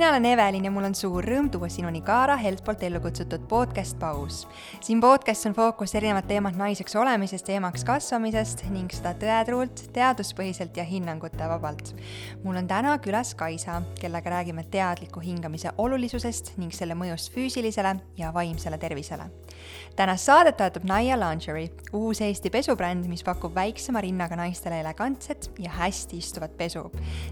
mina olen Evelin ja mul on suur rõõm tuua sinuni Kaara Helt poolt ellu kutsutud podcast Paus. siin podcastis on fookus erinevad teemad naiseks olemisest ja emaks kasvamisest ning seda tõetruult, teaduspõhiselt ja hinnangute vabalt. mul on täna külas Kaisa, kellega räägime teadliku hingamise olulisusest ning selle mõjust füüsilisele ja vaimsele tervisele tänast saadet toetab Naia Lingerie, uus Eesti pesubränd, mis pakub väiksema rinnaga naistele elegantset ja hästi istuvat pesu.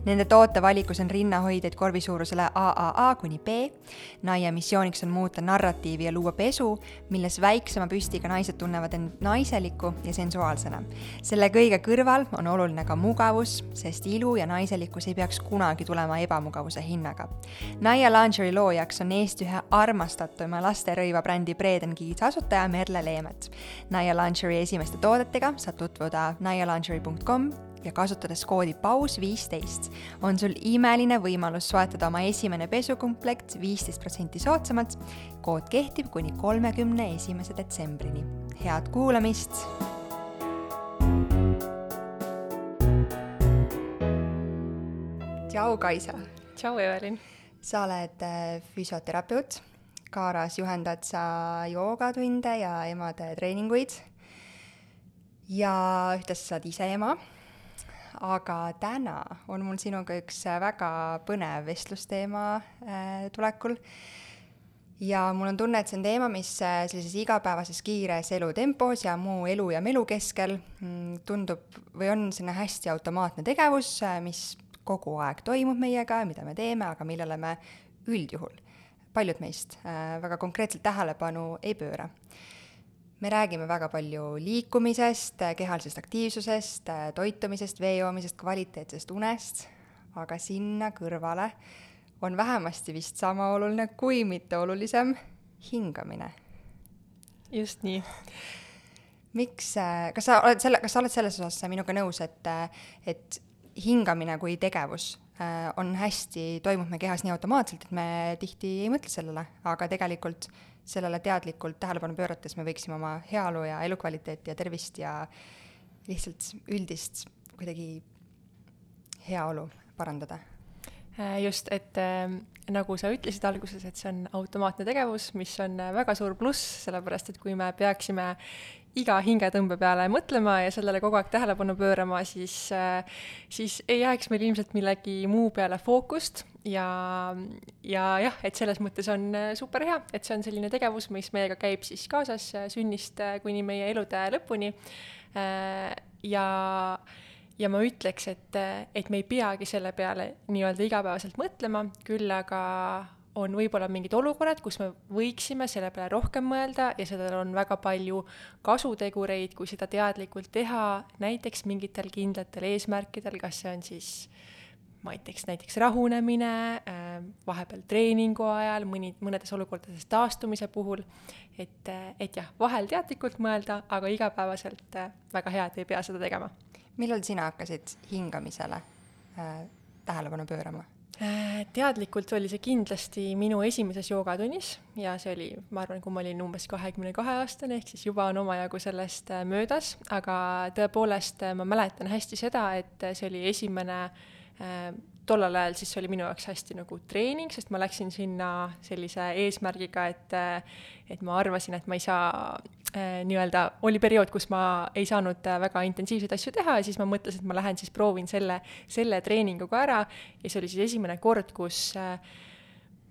Nende tootevalikus on rinnahoidjaid korvisuurusele AAA kuni B. Naia missiooniks on muuta narratiivi ja luua pesu, milles väiksema püstiga naised tunnevad end naiseliku ja sensuaalsena. selle kõige kõrval on oluline ka mugavus, sest ilu ja naiselikkus ei peaks kunagi tulema ebamugavuse hinnaga. Naia Lingerie loojaks on Eesti ühe armastatuma lasterõivabrändi Breden Kids asutaja Merle Leemet. Naia Lingerie esimeste toodetega saab tutvuda naialingerie.com ja kasutades koodi paus viisteist on sul imeline võimalus soetada oma esimene pesukomplekt viisteist protsenti soodsamalt. kood kehtib kuni kolmekümne esimese detsembrini. head kuulamist. tšau, Kaisa. tšau, Evelin. sa oled äh, füsioterapeut Kaaras juhendad sa joogatunde ja emade treeninguid. ja ühtlasi sa oled ise ema. Aga täna on mul sinuga üks väga põnev vestlusteema äh, tulekul. ja mul on tunne, et see on teema, mis äh, sellises igapäevases kiires elutempos ja muu elu ja melu keskel mm, tundub või on selline hästi automaatne tegevus, äh, mis kogu aeg toimub meiega, mida me teeme, aga millele me üldjuhul paljud meist äh, väga konkreetselt tähelepanu ei pööra. Me räägime väga palju liikumisest, äh, kehalisest aktiivsusest, äh, toitumisest, vee joomisest, kvaliteetsest unest, aga sinna kõrvale on vähemasti vist sama oluline, kui mitte olulisem, hingamine. just nii. miks, kas sa oled selle, kas sa oled selles osas minuga nõus, et, et hingamine kui tegevus Äh, on hästi, toimub meie kehas nii automaatselt, et me tihti ei mõtle sellele, aga tegelikult sellele teadlikult tähelepanu pöörates me võiksime oma heaolu ja elukvaliteeti ja tervist ja lihtsalt üldist kuidagi heaolu parandada. Äh, just, et äh, nagu sa ütlesid alguses, et see on automaatne tegevus, mis on äh, väga suur pluss, sellepärast et kui me peaksime iga hingetõmbe peale mõtlema ja sellele kogu aeg tähelepanu pöörama, siis, äh, siis ei jääks meil ilmselt millegi muu peale fookust ja, ja jah, et selles mõttes on super hea, et see on selline tegevus, mis meiega käib siis kaasas sünnist kuni meie elude lõpuni. ja, ja ma ütleks, et, et me ei peagi selle peale nii-öelda igapäevaselt mõtlema, küll aga on võib-olla mingid olukorrad, kus me võiksime selle peale rohkem mõelda ja sellel on väga palju kasutegureid, kui seda teadlikult teha, näiteks mingitel kindlatel eesmärkidel, kas see on siis ma ei teaks, näiteks rahunemine, äh, vahepeal treeningu ajal, mõni, mõnedes olukordades taastumise puhul, et, et jah, vahel teadlikult mõelda, aga igapäevaselt äh, väga hea, et ei pea seda tegema. Millal sina hakkasid hingamisele äh, tähelepanu pöörama? Äh, teadlikult oli see kindlasti minu esimeses joogatunnis ja see oli, ma arvan, kui ma olin umbes kahekümne kahe aastane, ehk siis juba on omajagu sellest äh, möödas, aga tõepoolest äh, ma mäletan hästi seda, et see oli esimene tollel ajal siis see oli minu jaoks hästi nagu treening, sest ma läksin sinna sellise eesmärgiga, et et ma arvasin, et ma ei saa nii-öelda, oli periood, kus ma ei saanud äh, väga intensiivseid asju teha ja siis ma mõtlesin, et ma lähen siis proovin selle, selle treeninguga ära. Ja see oli siis esimene kord, kus äh,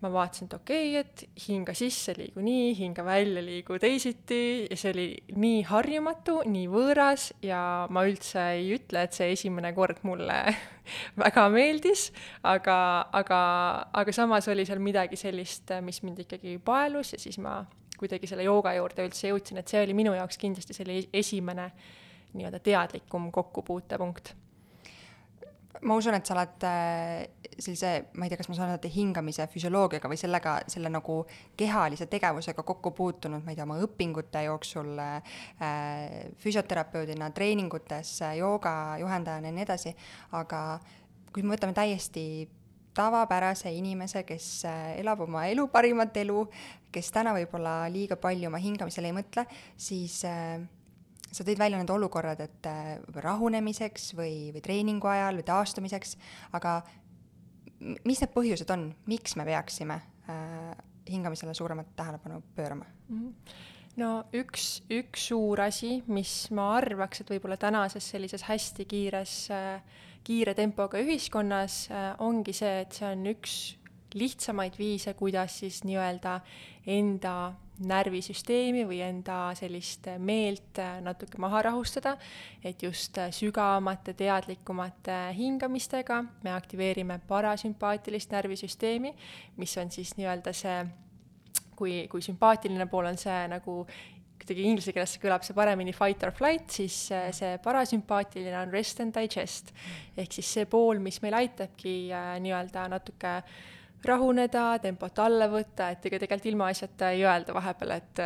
ma vaatasin, et okei okay,, et hinga sisse, liigu nii, hinga välja, liigu teisiti. Ja see oli nii harjumatu, nii võõras ja ma üldse ei ütle, et see esimene kord mulle väga meeldis, aga, aga, aga samas oli seal midagi sellist, mis mind ikkagi paelus ja siis ma kuidagi selle jooga juurde üldse jõudsin, et see oli minu jaoks kindlasti selle esimene nii-öelda teadlikum kokkupuutepunkt. Ma usun, et sa oled äh, sellise, ma ei tea, kas ma saan öelda hingamise füsioloogiaga või sellega, selle nagu kehalise tegevusega kokku puutunud, ma ei tea, oma õpingute jooksul äh, füsioterapeudina, treeningutes, joogajuhendajana ja nii edasi, aga kui me võtame täiesti tavapärase inimese, kes äh, elab oma elu parimat elu, kes täna võib-olla liiga palju oma hingamisele ei mõtle, siis äh, sa tõid välja need olukorrad, et äh, rahunemiseks või, või treeningu ajal või taastumiseks, aga mis need põhjused on, miks me peaksime äh, hingamisele suuremat tähelepanu pöörama mm? -hmm no üks, üks suur asi, mis ma arvaks, et võib-olla tänases sellises hästi kiires, kiire tempoga ühiskonnas ongi see, et see on üks lihtsamaid viise, kuidas siis nii-öelda enda närvisüsteemi või enda sellist meelt natuke maha rahustada, et just sügavamate, teadlikumate hingamistega me aktiveerime parasümpaatilist närvisüsteemi, mis on siis nii-öelda see, kui, kui sümpaatiline pool on see nagu kuidagi inglise keeles kõlab see paremini fight or flight, siis see parasümpaatiline on rest and digest. ehk siis see pool, mis meil aitabki äh, nii-öelda natuke äh, rahuneda, tempot alla võtta, et ega tegelikult ilmaasjata ei öelda vahepeal, et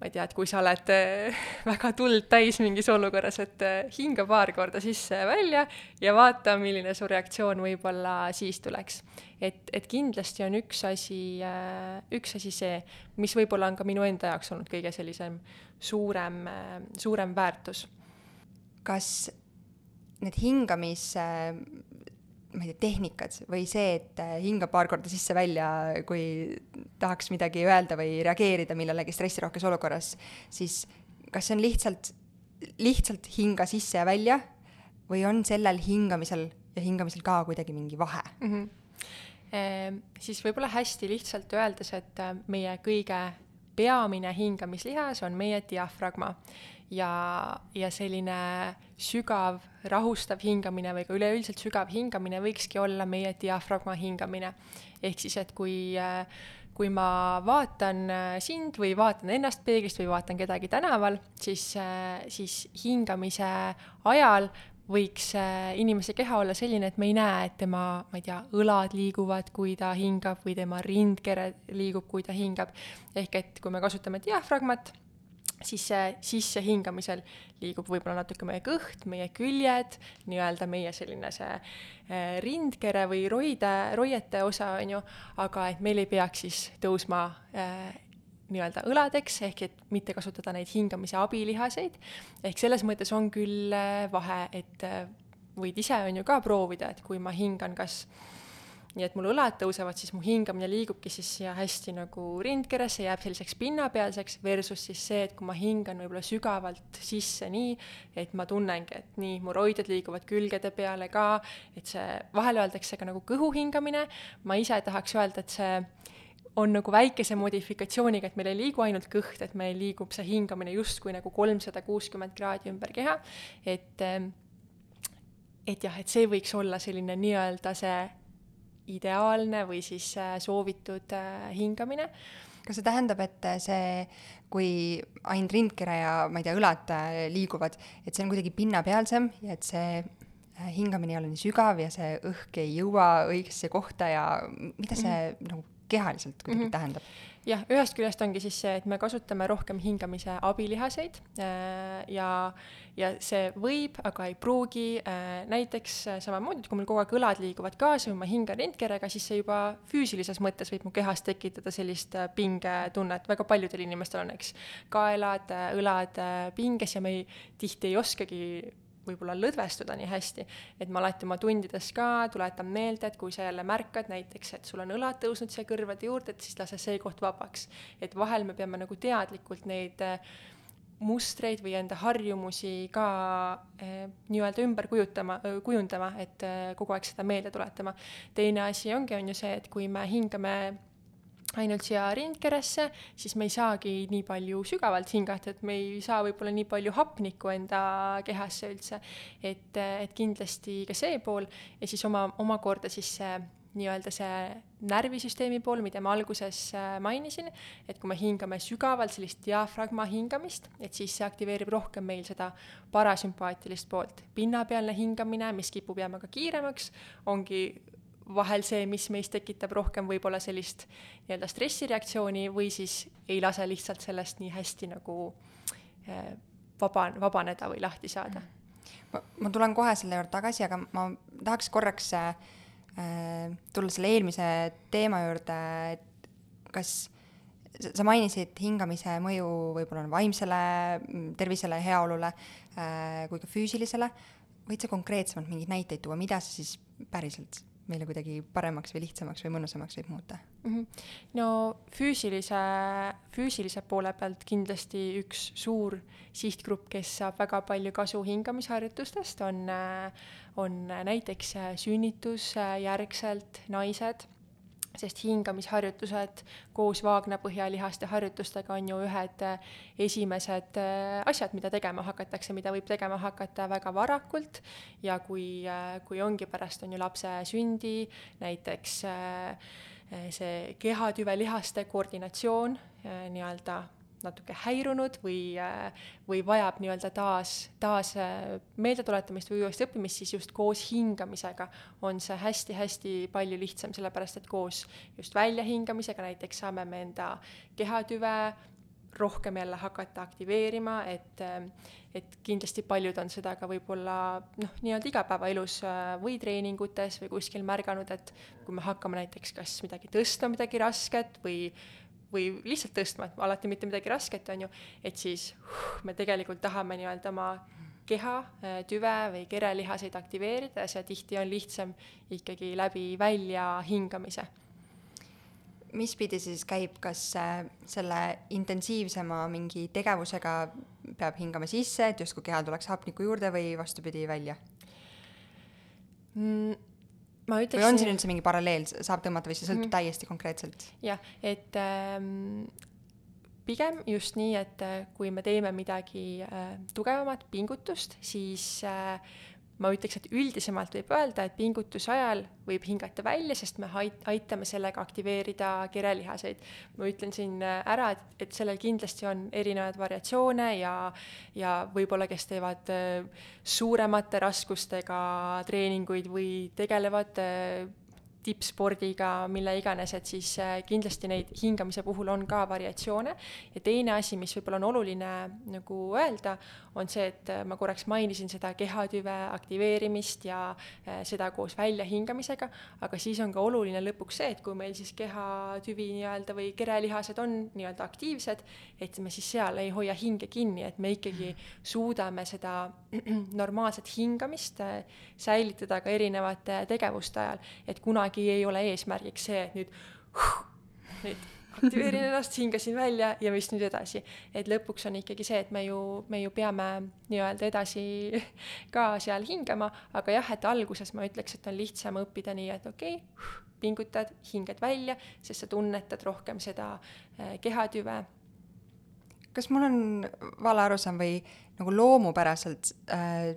ma ei tea, et kui sa oled äh, väga tuld täis mingis olukorras, et äh, hinga paar korda sisse ja vaata, milline su reaktsioon võib-olla siis tuleks. et, et kindlasti on üks asi, üks asi see, mis võib-olla on ka minu enda jaoks olnud kõige sellisem suurem, suurem väärtus. kas need hingamis ma ei tea, tehnikad või see, et äh, hingab paar korda sisse-välja, kui tahaks midagi öelda või reageerida millelegi stressirohkes olukorras, siis kas see on lihtsalt, lihtsalt hinga sisse ja välja või on sellel hingamisel ja hingamisel ka kuidagi mingi vahe mm? -hmm. E, siis võib-olla hästi lihtsalt öeldes, et äh, meie kõige peamine hingamislihas on meie diafragma ja, ja selline sügav rahustav hingamine või ka üleüldiselt sügav hingamine võikski olla meie diafragma hingamine. ehk siis, et kui kui ma vaatan sind või vaatan ennast peeglist või vaatan kedagi tänaval, siis, siis hingamise ajal võiks inimese keha olla selline, et me ei näe, et tema, ma ei tea, õlad liiguvad, kui ta hingab, või tema rindkere liigub, kui ta hingab. ehk et kui me kasutame diafragmat siis see sissehingamisel liigub võib-olla natuke meie kõht, meie küljed, nii-öelda meie selline see eh, rindkere või roide, roiete osa, on ju, aga et meil ei peaks siis tõusma äh, nii-öelda õladeks, ehk et mitte kasutada neid hingamise abilihaseid, ehk selles mõttes on küll eh, vahe, et võid ise, on ju, ka proovida, et kui ma hingan kas äh, nii et mul õlad tõusevad, siis mu hingamine liigubki siis siia hästi nagu rindkeresse, jääb selliseks pinnapealseks, versus siis see, et kui ma hingan võib-olla sügavalt sisse nii, et ma tunnengi, et nii, mu roided liiguvad külgede peale ka, et see, vahel öeldakse ka nagu kõhu hingamine, ma ise tahaks öelda, et see on nagu väikese modifikatsiooniga, et meil ei liigu ainult kõht, et meil liigub see hingamine justkui nagu kolmsada kuuskümmend kraadi ümber keha, et et jah, et see võiks olla selline nii-öelda see ideaalne või siis äh, soovitud äh, hingamine. kas see tähendab, et see, kui ainult rindkere ja ma ei tea, õlad äh, liiguvad, et see on kuidagi pinnapealsem ja et see hingamine ei ole nii sügav ja see õhk ei jõua õigesse kohta ja mida see mm -hmm. nagu kehaliselt kuidagi mm -hmm. tähendab? Jah, ühest küljest ongi siis see, et me kasutame rohkem hingamise abilihaseid ja, ja see võib, aga ei pruugi, näiteks samamoodi, et kui mul kogu aeg õlad liiguvad kaasa või ma hingan rindkerega, siis see juba füüsilises mõttes võib mu kehas tekitada sellist pingetunnet, väga paljudel inimestel on, eks, kaelad, õlad pinges ja me ei, tihti ei oskagi võib-olla lõdvestuda nii hästi, et ma alati oma tundides ka tuletan meelde, et kui sa jälle märkad näiteks, et sul on õlad tõusnud siia kõrvade juurde, et siis lase see koht vabaks. et vahel me peame nagu teadlikult neid äh, mustreid või enda harjumusi ka eh, nii-öelda ümber kujutama, kujundama, et eh, kogu aeg seda meelde tuletama. teine asi ongi, on ju see, et kui me hingame ainult siia rindkeresse, siis me ei saagi nii palju sügavalt hingata, et me ei saa võib-olla nii palju hapnikku enda kehasse üldse. et, et kindlasti ka see pool ja siis oma, omakorda siis see nii-öelda see närvisüsteemi pool, mida ma alguses äh, mainisin, et kui me hingame sügavalt sellist diafragma hingamist, et siis see aktiveerib rohkem meil seda parasümpaatilist poolt. pinnapealne hingamine, mis kipub jääma ka kiiremaks, ongi vahel see, mis meis tekitab rohkem võib-olla sellist nii-öelda stressireaktsiooni või siis ei lase lihtsalt sellest nii hästi nagu eh, vaba, vabaneda või lahti saada. ma, ma tulen kohe selle juurde tagasi, aga ma tahaks korraks äh, tulla selle eelmise teema juurde, et kas sa mainisid hingamise mõju võib-olla vaimsele tervisele, heaolule äh, kui ka füüsilisele, võid sa konkreetsemalt mingeid näiteid tuua, mida see siis päriselt meile kuidagi paremaks või lihtsamaks või mõnusamaks võib muuta mm? -hmm. no füüsilise, füüsilise poole pealt kindlasti üks suur sihtgrupp, kes saab väga palju kasu hingamisharjutustest, on, on näiteks sünnitusjärgselt naised sest hingamisharjutused koos vaagnapõhjalihaste harjutustega on ju ühed äh, esimesed äh, asjad, mida tegema hakatakse, mida võib tegema hakata väga varakult. Ja kui, äh, kui ongi pärast, on ju lapse sündi, näiteks see kehatüvelihaste koordinatsioon nii-öelda natuke häirunud või, või vajab nii-öelda taas, taas meeldetuletamist või uuesti õppimist, siis just koos hingamisega on see hästi-hästi palju lihtsam, sellepärast et koos just väljahingamisega näiteks saame me enda kehatüve rohkem jälle hakata aktiveerima, et, et kindlasti paljud on seda ka võib-olla noh, nii-öelda igapäevaelus või treeningutes või kuskil märganud, et kui me hakkame näiteks kas midagi tõstma, midagi rasket või või lihtsalt tõstma, et alati mitte midagi rasket, on ju, et siis uh, me tegelikult tahame nii-öelda oma keha, äh, tüve või kerelihaseid aktiveerida ja see tihti on lihtsam ikkagi läbi väljahingamise. mis pidi siis käib, kas äh, selle intensiivsema mingi tegevusega peab hingama sisse, et justkui kehal tuleks hapnikku juurde või vastupidi, välja mm,? Ma ütleksin. või on siin üldse mingi paralleel, saab tõmmata või see sõltub mm -hmm. täiesti konkreetselt? jah, et ähm, pigem just nii, et äh, kui me teeme midagi äh, tugevamat pingutust, siis äh, ma ütleks, et üldisemalt võib öelda, et pingutuse ajal võib hingata välja, sest me ait-, aitame sellega aktiveerida kirelihaseid. ma ütlen siin äh, ära, et, et sellel kindlasti on erinevaid variatsioone ja, ja võib-olla, kes teevad äh, suuremate raskustega treeninguid või tegelevad äh, tippspordiga, mille iganes, et siis äh, kindlasti neid hingamise puhul on ka variatsioone. ja teine asi, mis võib-olla on oluline nagu öelda, on see, et äh, ma korraks mainisin seda kehatüve aktiveerimist ja äh, seda koos väljahingamisega, aga siis on ka oluline lõpuks see, et kui meil siis kehatüvi nii-öelda või kerelihased on nii-öelda aktiivsed, et me siis seal ei hoia hinge kinni, et me ikkagi suudame seda normaalset hingamist säilitada ka erinevate tegevuste ajal, et kunagi kunagi ei ole eesmärgiks see, et nüüd nüüd aktiveerin ennast, hingasin välja ja mis nüüd edasi. et lõpuks on ikkagi see, et me ju, me ju peame nii-öelda edasi ka seal hingama, aga jah, et alguses ma ütleks, et on lihtsam õppida nii, et okei okay,, pingutad, hingad välja, sest sa tunnetad rohkem seda äh, kehatüve. kas mul on vale arusaam või nagu loomupäraselt äh,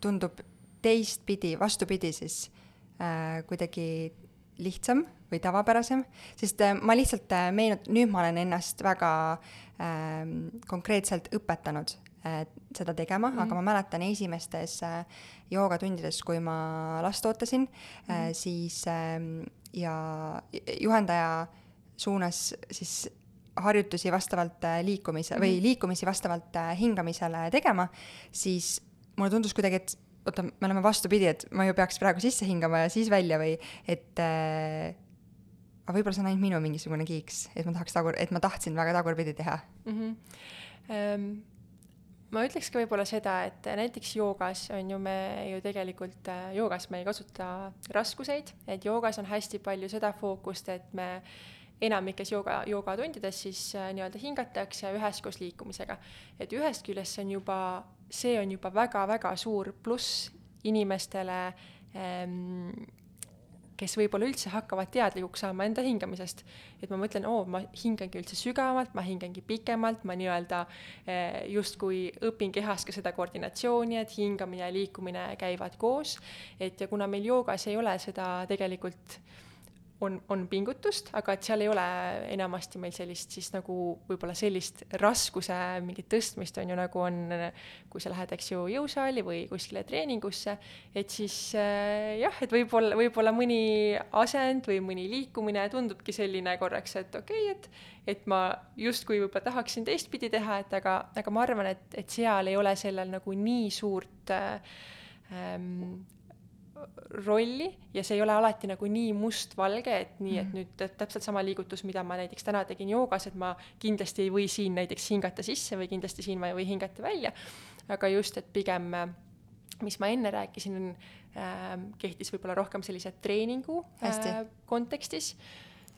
tundub teistpidi, vastupidi siis kuidagi lihtsam või tavapärasem, sest äh, ma lihtsalt äh, meenut-, nüüd ma olen ennast väga äh, konkreetselt õpetanud äh, seda tegema mm, -hmm. aga ma mäletan esimestes äh, joogatundides, kui ma last ootasin mm, -hmm. äh, siis äh, ja juhendaja suunas siis harjutusi vastavalt äh, liikumise mm -hmm. või liikumisi vastavalt äh, hingamisele tegema, siis mulle tundus kuidagi, et oota, me oleme vastupidi, et ma ju peaks praegu sisse hingama ja siis välja või et äh, aga võib-olla see on ainult minu mingisugune kiiks, et ma tahaks tagur, et ma tahtsin väga tagurpidi teha mm. -hmm. Um, ma ütleks ka võib-olla seda, et näiteks joogas on ju me ju tegelikult, äh, joogas me ei kasuta raskuseid, et joogas on hästi palju seda fookust, et me enamikes jooga, joogatundides siis äh, nii-öelda hingatakse üheskoos liikumisega. et ühest küljest see on juba see on juba väga-väga suur pluss inimestele ähm, kes võib-olla üldse hakkavad teadlikuks saama enda hingamisest. et ma mõtlen, oo, ma hingangi üldse sügavamalt, ma hingangi pikemalt, ma nii-öelda eh, justkui õpin kehas ka seda koordinatsiooni, et hingamine ja liikumine käivad koos. et ja kuna meil joogas ei ole seda tegelikult äh, on, on pingutust, aga et seal ei ole enamasti meil sellist siis nagu võib-olla sellist raskuse mingit tõstmist, on ju, nagu on, kui sa lähed, eks ju, jõusaali või kuskile treeningusse, et siis äh, jah, et võib-olla, võib-olla mõni asend või mõni liikumine tundubki selline korraks, et okei okay,, et et ma justkui võib-olla tahaksin teistpidi teha, et aga, aga ma arvan, et, et seal ei ole sellel nagu nii suurt äh, ähm, rolli ja see ei ole alati nagu nii mustvalge, et nii, et mhm. nüüd täpselt sama liigutus, mida ma näiteks täna tegin joogas, et ma kindlasti ei või siin näiteks hingata sisse või kindlasti siin ma ei või hingata välja, aga just, et pigem mis ma enne rääkisin äh,, kehtis võib-olla rohkem sellise treeningu äh, kontekstis,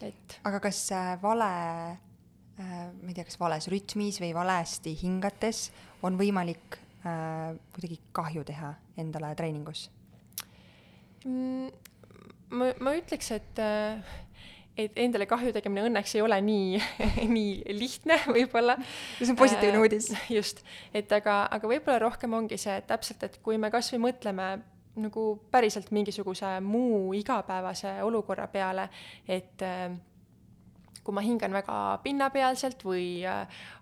et aga kas äh, vale äh,, ma ei tea, kas vales rütmis või valesti hingates on võimalik äh, kuidagi kahju teha endale treeningus? Ma, ma ütleks, et äh, et endale kahju tegemine õnneks ei ole nii nii lihtne võib-olla. see on positiivne äh, uudis. just, et aga, aga võib-olla rohkem ongi see et täpselt, et kui me kasvõi mõtleme nagu päriselt mingisuguse muu igapäevase olukorra peale, et äh, kui ma hingan väga pinnapealselt või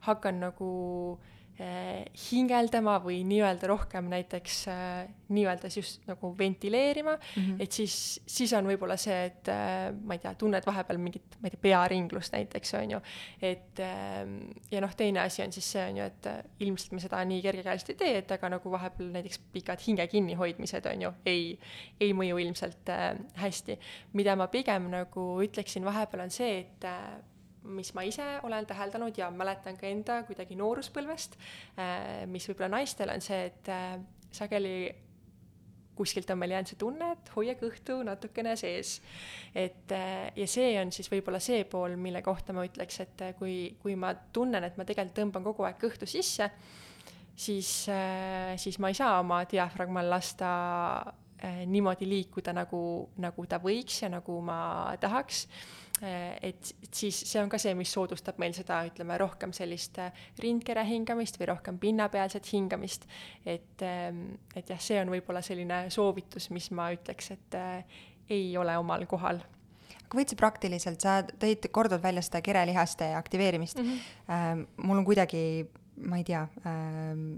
hakkan nagu äh, hingeldama või nii-öelda rohkem näiteks eh, nii-öelda just nagu ventileerima mm, -hmm. et siis, siis on võib-olla see, et eh, ma ei tea, tunned vahepeal mingit, ma ei tea, pearinglust näiteks, on ju. et ja noh, teine asi on siis see, on ju, et ilmselt me seda nii kergekäeliselt ei tee, et aga nagu vahepeal näiteks pikad hinge kinnihoidmised, on ju, ei, ei mõju ilmselt hästi. mida ma pigem nagu ütleksin vahepeal, on see, et mis ma ise olen täheldanud ja mäletan ka enda kuidagi nooruspõlvest, äh, mis võib-olla naistel on see, et äh, sageli kuskilt on meil jäänud see tunne, et hoia kõhtu natukene sees. et äh, ja see on siis võib-olla see pool, mille kohta ma ütleks, et kui, kui ma tunnen, et ma tegelikult tõmban kogu aeg kõhtu sisse, siis, siis ma ei saa oma diafragmal lasta niimoodi liikuda, nagu, nagu ta võiks ja nagu ma tahaks Äh, et, siis see on ka see, mis soodustab meil seda, ütleme, rohkem sellist äh, rindkere hingamist või rohkem pinnapealset hingamist. et, ähm, et jah, see on võib-olla selline soovitus, mis ma ütleks, et äh, ei ole omal kohal aga võid sa praktiliselt, sa tõid korduvalt välja seda kerelihaste aktiveerimist mm. -hmm. Mul on kuidagi, ma ei tea ähm,,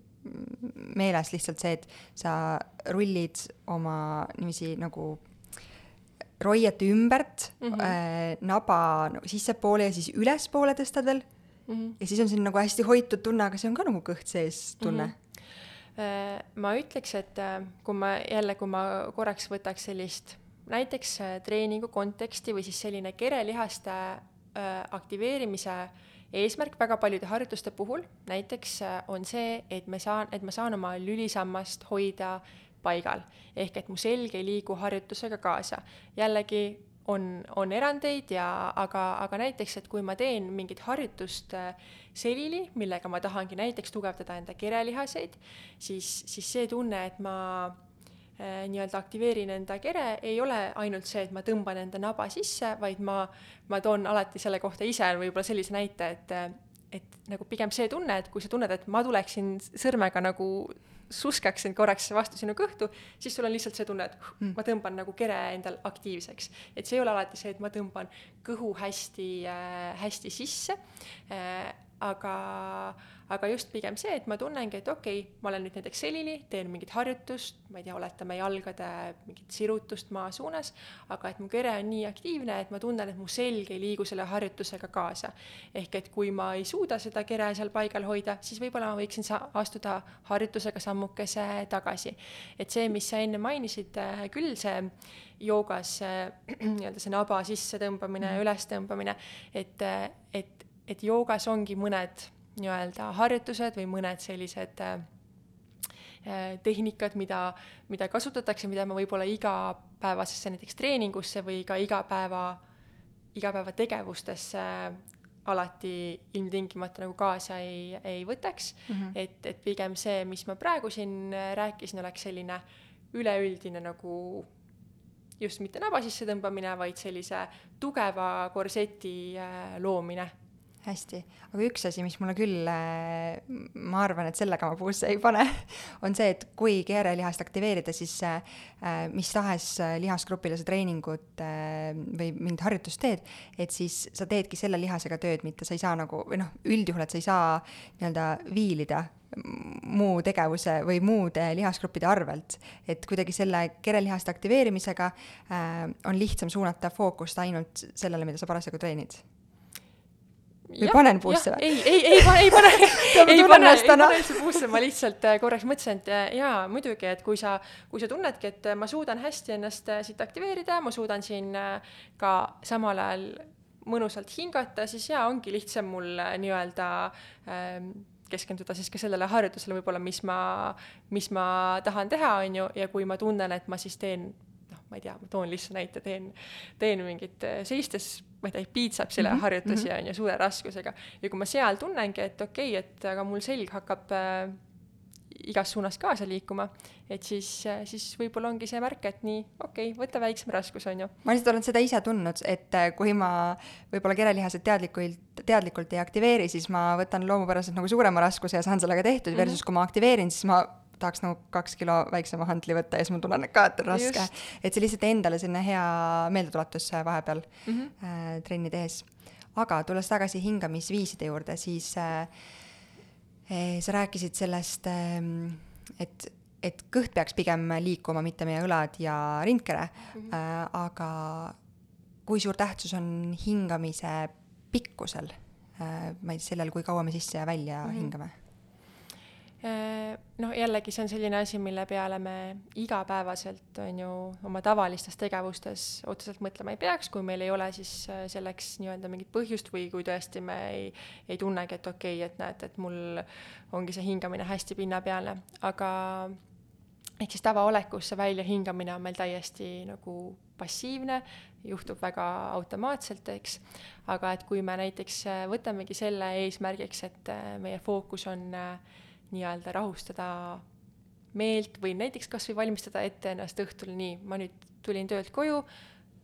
meeles lihtsalt see, et sa rullid oma niiviisi nagu roiete ümbert mm -hmm. äh, naba no, sissepoole ja siis ülespoole tõstad veel mm. -hmm. ja siis on siin nagu hästi hoitud tunne, aga see on ka nagu kõht sees tunne mm. -hmm ma ütleks, et äh, kui ma jälle, kui ma korraks võtaks sellist näiteks äh, treeningu konteksti või siis selline kerelihaste aktiveerimise eesmärk väga paljude harjutuste puhul näiteks on see, et me saan, et ma saan oma lülisammast hoida paigal. ehk et mu selg ei liigu harjutusega kaasa. jällegi on, on erandeid ja aga, aga näiteks, et kui ma teen mingit harjutust äh, selili, millega ma tahangi näiteks tugevdada enda kerelihaseid, siis, siis see tunne, et ma äh, nii-öelda aktiveerin enda kere, ei ole ainult see, et ma tõmban enda naba sisse, vaid ma, ma toon alati selle kohta ise võib-olla sellise näite, et et nagu pigem see tunne, et kui sa tunned, et ma tuleksin sõrmega nagu suskaksin korraks vastu sinu kõhtu, siis sul on lihtsalt see tunne, et mm. ma tõmban nagu kere endal aktiivseks. et see ei ole alati see, et ma tõmban kõhu hästi äh,, hästi sisse äh,, aga äh, aga just pigem see, et ma tunnengi, et okei okay,, ma olen nüüd näiteks selili, teen mingit harjutust, ma ei tea, oletame jalgade mingit sirutust maa suunas, aga et mu kere on nii aktiivne, et ma tunnen, et mu selg ei liigu selle harjutusega kaasa. ehk et kui ma ei suuda seda kere seal paigal hoida, siis võib-olla ma võiksin sa-, astuda harjutusega sammukese tagasi. et see, mis sa enne mainisid, äh, küll see joogas äh, nii-öelda see naba sissetõmbamine ja mm. ülestõmbamine, et, äh, et, et joogas ongi mõned nii-öelda harjutused või mõned sellised äh, äh, tehnikad, mida, mida kasutatakse, mida ma võib-olla igapäevasesse näiteks treeningusse või ka igapäeva, igapäevategevustesse alati ilmtingimata nagu kaasa ei, ei võtaks mm. -hmm. et, et pigem see, mis ma praegu siin rääkisin, oleks selline üleüldine nagu just mitte naba sisse tõmbamine, vaid sellise tugeva korseti äh, loomine hästi, aga üks asi, mis mulle küll, äh, ma arvan, et sellega ma puusse ei pane, on see, et kui keerelihast aktiveerida, siis äh, mis tahes äh, lihasgrupile sa treeningut või mingit harjutust teed, et siis sa teedki selle lihasega tööd, mitte sa ei saa nagu, või noh, üldjuhul, et sa ei saa nii-öelda viilida muu tegevuse või muude lihasgruppide arvelt. et kuidagi selle kerelihaste aktiveerimisega äh, on lihtsam suunata fookust ainult sellele, mida sa parasjagu treenid või panen puusse või? ei, ei, ei pane, ei pane. Ei pane, ei pane üldse puusse, ma lihtsalt äh, korraks mõtlesin, et äh, jaa, muidugi, et kui sa, kui sa tunnedki, et äh, ma suudan hästi ennast siit aktiveerida, ma suudan siin ka samal ajal mõnusalt hingata, siis jaa, ongi lihtsam mul nii-öelda ähm, keskenduda siis ka sellele harjutusele võib-olla, mis ma, mis ma tahan teha, on ju, ja kui ma tunnen, et ma siis teen noh, ma ei tea, ma toon lihtsa näite, teen, teen mingit seistes, ma ei tea, biitsepsile mm -hmm. harjutusi on ju suure raskusega ja kui ma seal tunnengi, et okei okay,, et aga mul selg hakkab äh, igas suunas kaasa liikuma, et siis, siis võib-olla ongi see märk, et nii, okei okay,, võta väiksem raskus, on ju. ma lihtsalt olen seda ise tundnud, et äh, kui ma võib-olla kerelihased teadlikult, teadlikult ei aktiveeri, siis ma võtan loomupäraselt nagu suurema raskuse ja saan sellega tehtud mm, -hmm. versus kui ma aktiveerin, siis ma tahaks nagu kaks kilo väiksema hantli võtta ja siis ma tunnen ka, et on raske. et see lihtsalt endale selline hea meeldetuletus vahepeal mm -hmm. äh, trenni tehes. aga tulles tagasi hingamisviiside juurde, siis äh, Eh, sa rääkisid sellest, ehm, et, et kõht peaks pigem liikuma, mitte meie õlad ja rindkere mm, -hmm. aga kui suur tähtsus on hingamise pikkusel, äh, ma ei tea, sellel, kui kaua me sisse ja välja mm -hmm. hingame Äh, noh, jällegi see on selline asi, mille peale me igapäevaselt, on ju, oma tavalistes tegevustes otseselt mõtlema ei peaks, kui meil ei ole siis äh, selleks nii-öelda mingit põhjust või kui tõesti me ei, ei tunnegi, et okei okay,, et näed, et mul ongi see hingamine hästi pinnapealne, aga ehk siis tavaolekus see väljahingamine on meil täiesti nagu passiivne, juhtub väga automaatselt, eks, aga et kui me näiteks äh, võtamegi selle eesmärgiks, et meie fookus on äh, nii-öelda rahustada meelt või näiteks kas või valmistada ette ennast õhtul nii, ma nüüd tulin töölt koju,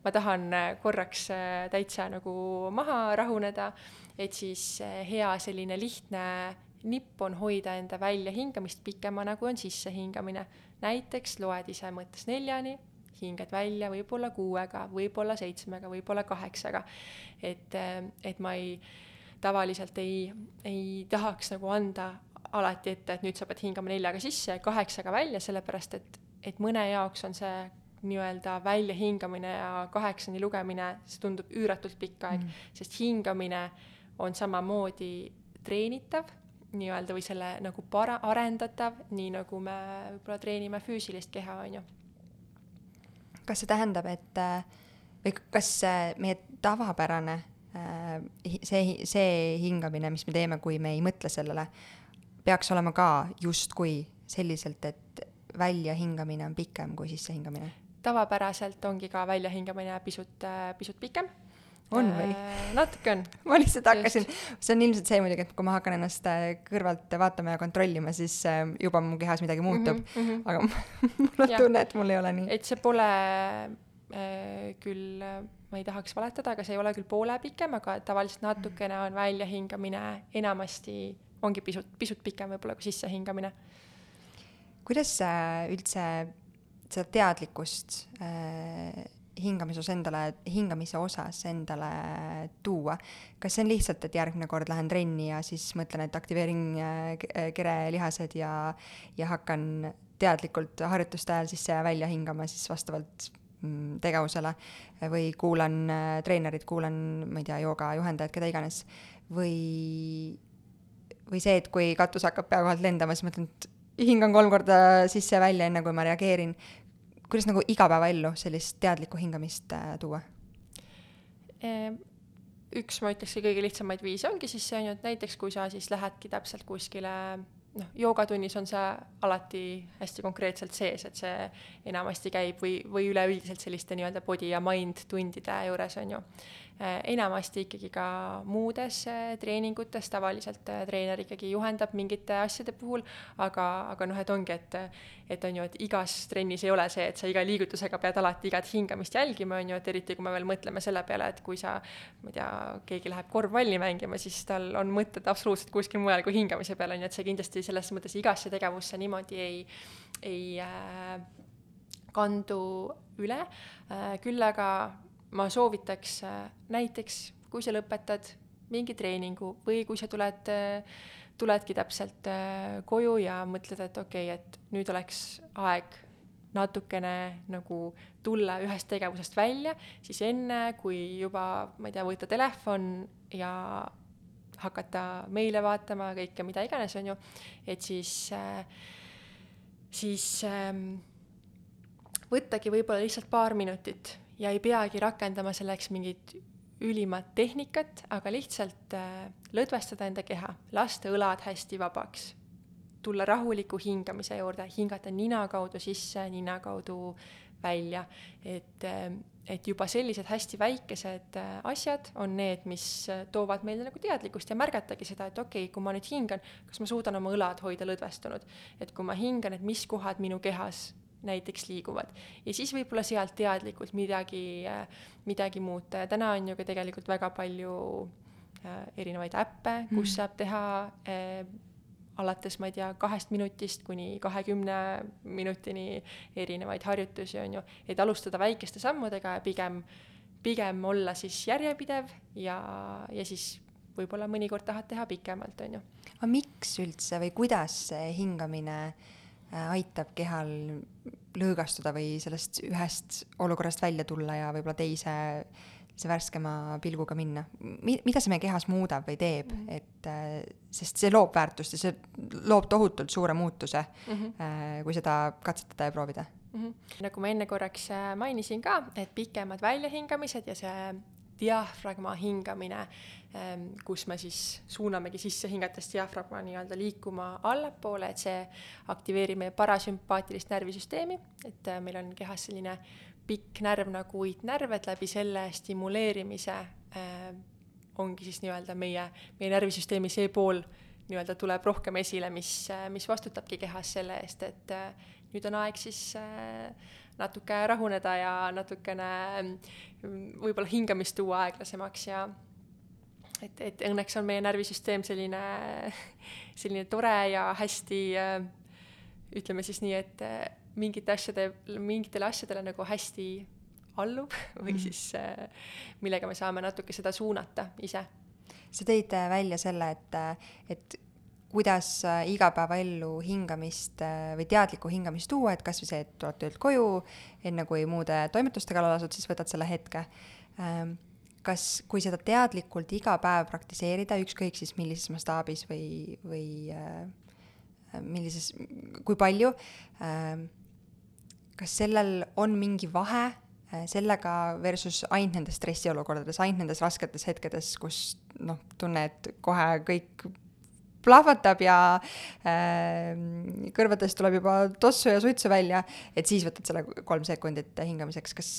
ma tahan äh, korraks äh, täitsa nagu maha rahuneda, et siis äh, hea selline lihtne nipp on hoida enda väljahingamist pikemana, kui on sissehingamine. näiteks loed ise mõttes neljani, hingad välja võib-olla kuuega, võib-olla seitsmega, võib-olla kaheksaga. et, et ma ei, tavaliselt ei, ei tahaks nagu anda alati ette, et nüüd sa pead hingama neljaga sisse ja kaheksaga välja, sellepärast et, et mõne jaoks on see nii-öelda väljahingamine ja kaheksani lugemine, see tundub üüratult pikk aeg mm., sest hingamine on samamoodi treenitav nii-öelda või selle nagu para-, arendatav, nii nagu me võib-olla treenime füüsilist keha, on ju. kas see tähendab, et või kas meie tavapärane see, see hingamine, mis me teeme, kui me ei mõtle sellele, peaks olema ka justkui selliselt, et väljahingamine on pikem kui sissehingamine? tavapäraselt ongi ka väljahingamine pisut, pisut pikem. on või? Äh, natuke on. ma lihtsalt hakkasin, see on ilmselt see muidugi, et kui ma hakkan ennast äh, kõrvalt vaatama ja kontrollima, siis äh, juba mu kehas midagi muutub mm, -hmm. aga mul on tunne, et mul ei ole nii. et see pole äh, küll ma ei tahaks valetada, aga see ei ole küll poole pikem, aga tavaliselt natukene on väljahingamine enamasti ongi pisut, pisut pikem võib-olla kui sissehingamine. kuidas üldse seda teadlikkust äh, hingamise osas endale, hingamise osas endale tuua. kas see on lihtsalt, et järgmine kord lähen trenni ja siis mõtlen, et aktiveerin äh, kerelihased ja, ja hakkan teadlikult harjutuste ajal sisse-välja hingama siis vastavalt mm, tegevusele või kuulan äh, treenerit, kuulan, ma ei tea, joogajuhendajat, keda iganes, või või see, et kui katus hakkab pea kohalt lendama, siis mõtlen, et hingan kolm korda sisse ja välja, enne kui ma reageerin. kuidas nagu igapäevaellu sellist teadlikku hingamist äh, tuua? Ehm, üks, ma ütleks, kõige lihtsamaid viise ongi siis see on ju, et näiteks kui sa siis lähedki täpselt kuskile noh, joogatunnis on see alati hästi konkreetselt sees, et see enamasti käib või, või üleüldiselt selliste nii-öelda body ja mind tundide juures on ju enamasti ikkagi ka muudes äh, treeningutes, tavaliselt äh, treener ikkagi juhendab mingite asjade puhul, aga, aga noh, et ongi, et et on ju, et igas trennis ei ole see, et sa iga liigutusega pead alati igat hingamist jälgima, on ju, et eriti kui me veel mõtleme selle peale, et kui sa, ma ei tea, keegi läheb korvpalli mängima, siis tal on mõtted absoluutselt kuskil mujal kui hingamise peal, on ju, et see kindlasti selles mõttes igasse tegevusse niimoodi ei, ei äh, kandu üle. Äh,, küll aga ma soovitaks äh, näiteks, kui sa lõpetad mingi treeningu või kui sa tuled, äh, tuledki täpselt äh, koju ja mõtled, et okei okay,, et nüüd oleks aeg natukene nagu tulla ühest tegevusest välja, siis enne, kui juba, ma ei tea, võtta telefon ja hakata meile vaatama, kõike, mida iganes, on ju, et siis, siis ähm, võttagi võib-olla lihtsalt paar minutit ja ei peagi rakendama selleks mingit ülimat tehnikat, aga lihtsalt äh, lõdvestada enda keha, lasta õlad hästi vabaks, tulla rahuliku hingamise juurde, hingata nina kaudu sisse, nina kaudu välja, et, äh, et juba sellised hästi väikesed äh, asjad on need, mis toovad meile nagu teadlikkust ja märgatagi seda, et okei okay,, kui ma nüüd hingan, kas ma suudan oma õlad hoida lõdvestunud. et kui ma hingan, et mis kohad minu kehas näiteks liiguvad. ja siis võib-olla sealt teadlikult midagi, midagi muuta ja täna on ju ka tegelikult väga palju äh, erinevaid äppe, kus mm. saab teha äh, alates, ma ei tea, kahest minutist kuni kahekümne minutini erinevaid harjutusi, on ju, et alustada väikeste sammudega ja pigem, pigem olla siis järjepidev ja, ja siis võib-olla mõnikord tahad teha pikemalt, on ju. aga miks üldse või kuidas see hingamine äh, Äh, aitab kehal lõõgastuda või sellest ühest olukorrast välja tulla ja võib-olla teise see värskema pilguga minna. Mi-, mida see meie kehas muudab või teeb mm, -hmm. et äh, sest see loob väärtust ja see loob tohutult suure muutuse mm, -hmm. kui seda katsetada ja proovida mm. -hmm. nagu ma enne korraks mainisin ka, et pikemad väljahingamised ja see diafragma hingamine, kus me siis suunamegi sisse hingates diafragma nii-öelda liikuma allapoole, et see aktiveerib meie parasümpaatilist närvisüsteemi, et äh, meil on kehas selline pikk närv nagu uitnärv, et läbi selle stimuleerimise äh, ongi siis nii-öelda meie, meie närvisüsteemi see pool nii-öelda tuleb rohkem esile, mis, äh, mis vastutabki kehas selle eest, et nüüd on aeg siis natuke rahuneda ja natukene mm, võib-olla hingamist tuua aeglasemaks ja et, et õnneks on meie närvisüsteem selline, selline tore ja hästi ütleme siis nii, et mingite asjade, mingitele asjadele nagu hästi allub või mm. siis millega me saame natuke seda suunata ise. sa tõid välja selle, et, et kuidas äh, igapäevaellu hingamist äh, või teadlikku hingamist tuua, et kas või see, et tuled töölt koju, enne kui muude toimetuste kallal asud, siis võtad selle hetke. Ähm, kas, kui seda teadlikult iga päev praktiseerida, ükskõik siis millises mastaabis või, või äh, millises, kui palju, ähm, kas sellel on mingi vahe sellega versus ainult nendes stressiolukordades, ainult nendes rasketes hetkedes, kus noh, tunne, et kohe kõik plahvatab ja äh, kõrvadest tuleb juba tossu ja suitsu välja, et siis võtad selle kolm sekundit hingamiseks, kas